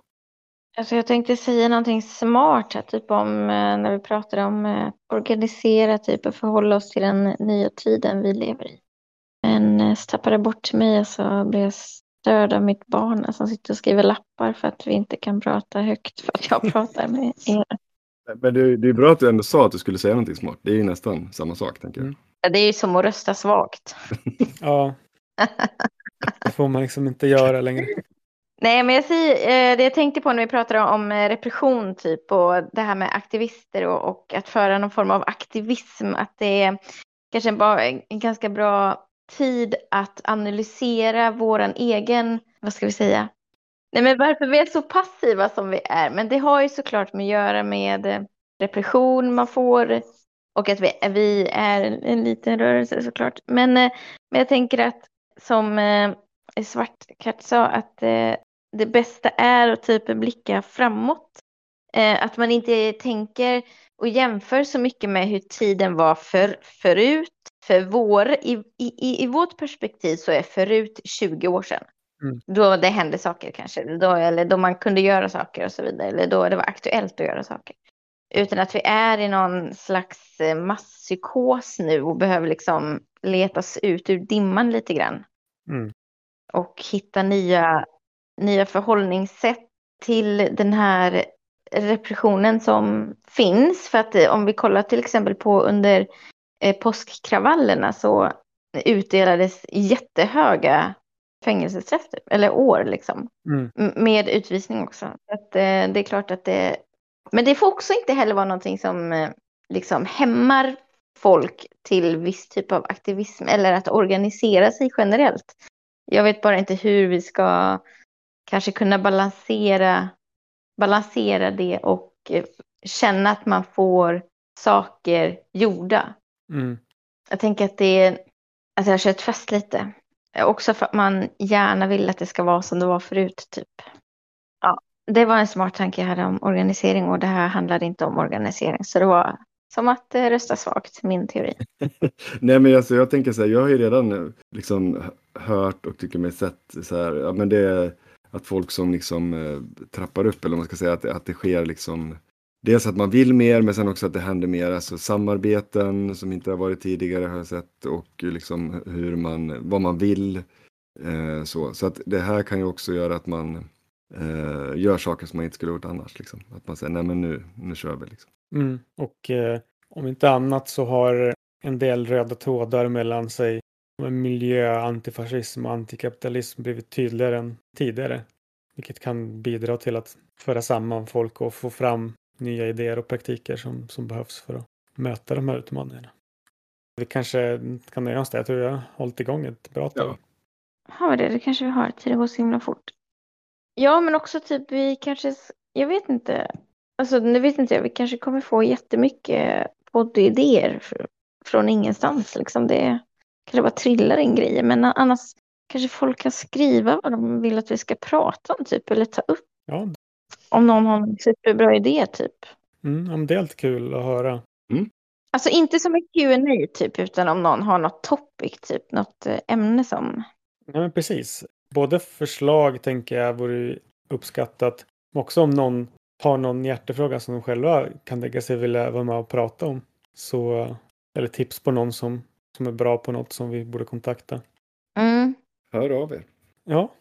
Alltså jag tänkte säga någonting smart här, typ om eh, när vi pratar om eh, organisera, typ och förhålla oss till den nya tiden vi lever i. Men eh, så tappade jag bort mig och så blev jag störd av mitt barn som sitter och skriver lappar för att vi inte kan prata högt för att jag pratar med er. Men det, det är bra att du ändå sa att du skulle säga någonting smart. Det är ju nästan samma sak, tänker jag. Mm. Ja, Det är ju som att rösta svagt. Ja. Det får man liksom inte göra längre. Nej, men jag säger, eh, det jag tänkte på när vi pratade om eh, repression typ och det här med aktivister och, och att föra någon form av aktivism, att det är kanske en, bara en en ganska bra tid att analysera våran egen, vad ska vi säga, nej men varför vi är så passiva som vi är, men det har ju såklart med att göra med eh, repression man får och att vi, vi är en, en liten rörelse såklart. Men, eh, men jag tänker att som eh, Svartkatt sa att eh, det bästa är att typ blicka framåt. Eh, att man inte tänker och jämför så mycket med hur tiden var för, förut. För vår, i, i, i vårt perspektiv så är förut 20 år sedan. Mm. Då det hände saker kanske, då, eller då man kunde göra saker och så vidare, eller då det var aktuellt att göra saker. Utan att vi är i någon slags eh, masspsykos nu och behöver liksom leta oss ut ur dimman lite grann Mm. och hitta nya, nya förhållningssätt till den här repressionen som finns. För att eh, om vi kollar till exempel på under eh, påskkravallerna så utdelades jättehöga fängelsestraff, typ, eller år liksom. Mm. Med utvisning också. Så Att, eh, det är klart att det... Men det får också inte heller vara någonting som eh, liksom hämmar folk till viss typ av aktivism eller att organisera sig generellt. Jag vet bara inte hur vi ska kanske kunna balansera, balansera det och eh, känna att man får saker gjorda. Mm. Jag tänker att det är, att jag har kört fast lite. Också för att man gärna vill att det ska vara som det var förut, typ. Ja, det var en smart tanke jag hade om organisering och det här handlade inte om organisering. Så det var som att eh, rösta svagt, min teori. Nej men alltså, jag tänker så här, jag har ju redan eh, liksom hört och tycker mig sett så här, ja men det är att folk som liksom eh, trappar upp eller man ska säga, att, det- att det sker liksom Dels att man vill mer men sen också att det händer mer, alltså samarbeten som inte har varit tidigare har jag sett och liksom hur man, vad man vill. Eh, så. så att det här kan ju också göra att man eh, gör saker som man inte skulle gjort annars. Liksom. Att man säger nej men nu, nu kör vi. Liksom. Mm. Och eh, om inte annat så har en del röda trådar mellan sig med miljö, antifascism och antikapitalism blivit tydligare än tidigare. Vilket kan bidra till att föra samman folk och få fram nya idéer och praktiker som, som behövs för att möta de här utmaningarna. vi kanske kan nöja oss där. Jag tror jag har hållit igång ett bra tag. Ja. Har vi det? Det kanske vi har. Tiden går så himla fort. Ja, men också typ vi kanske, jag vet inte. Alltså nu vet inte jag, vi kanske kommer få jättemycket poddidéer fr- från ingenstans. Liksom det kanske bara trillar in grejer. Men annars kanske folk kan skriva vad de vill att vi ska prata om typ. Eller ta upp Ja, om någon har en superbra idé typ. mm, det är alltid kul att höra. Alltså inte som en Q&A typ, utan om någon har något topic typ, något eh, ämne som. Ja, men precis. Både förslag tänker jag vore uppskattat. Men också om någon har någon hjärtefråga som de själva kan lägga sig vilja vara med och prata om. Så, eller tips på någon som, som är bra på något som vi borde kontakta. Mm, Hör av er. Ja,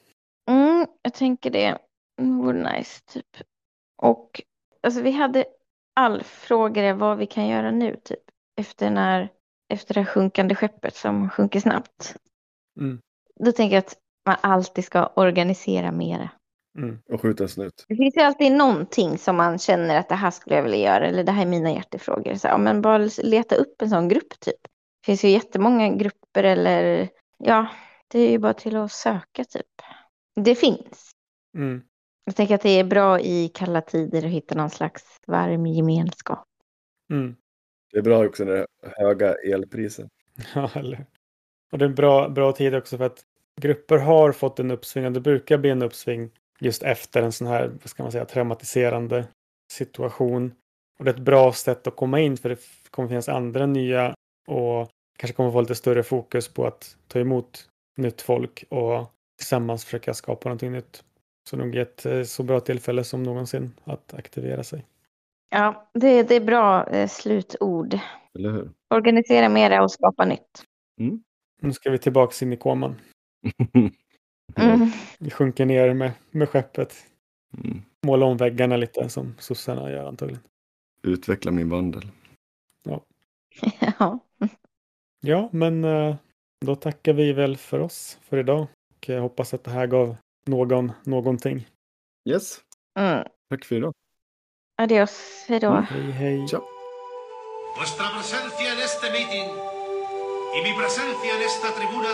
mm, jag tänker det vore nice typ. Och alltså vi hade all frågor vad vi kan göra nu typ. Efter när, efter det här sjunkande skeppet som sjunker snabbt. Mm. Då tänker jag att man alltid ska organisera mera. mm, Och skjuta snut. Det finns ju alltid någonting som man känner att det här skulle jag vilja göra eller det här är mina hjärtefrågor. Så, ja, men bara leta upp en sån grupp typ. Det finns ju jättemånga grupper eller ja, det är ju bara till att söka typ. Det finns. mm. Jag tänker att det är bra i kalla tider att hitta någon slags varm gemenskap. Mm. Det är bra också när det är höga elpriser. Ja, eller Och det är en bra, bra tid också för att grupper har fått en uppsving och det brukar bli en uppsving just efter en sån här, vad ska man säga, traumatiserande situation. Och det är ett bra sätt att komma in för det kommer finnas andra nya och kanske kommer få lite större fokus på att ta emot nytt folk och tillsammans försöka skapa någonting nytt. Så nog ett eh, så bra tillfälle som någonsin att aktivera sig. Ja, det, det är bra eh, slutord. Eller hur? Organisera mera och skapa nytt. Nu ska vi tillbaks in i koman. Mm. Vi sjunker ner med, med skeppet. Mm. Måla om väggarna lite som sossarna gör antagligen. Utveckla min vandel. ja. Ja, men eh, då tackar vi väl för oss för idag. Och jag hoppas att det här gav någon någonting. Yes, Mm. tack för idag. Adios, hej då. Hej hej. Ciao. Vuestra presencia en este meeting y mi presencia en esta tribuna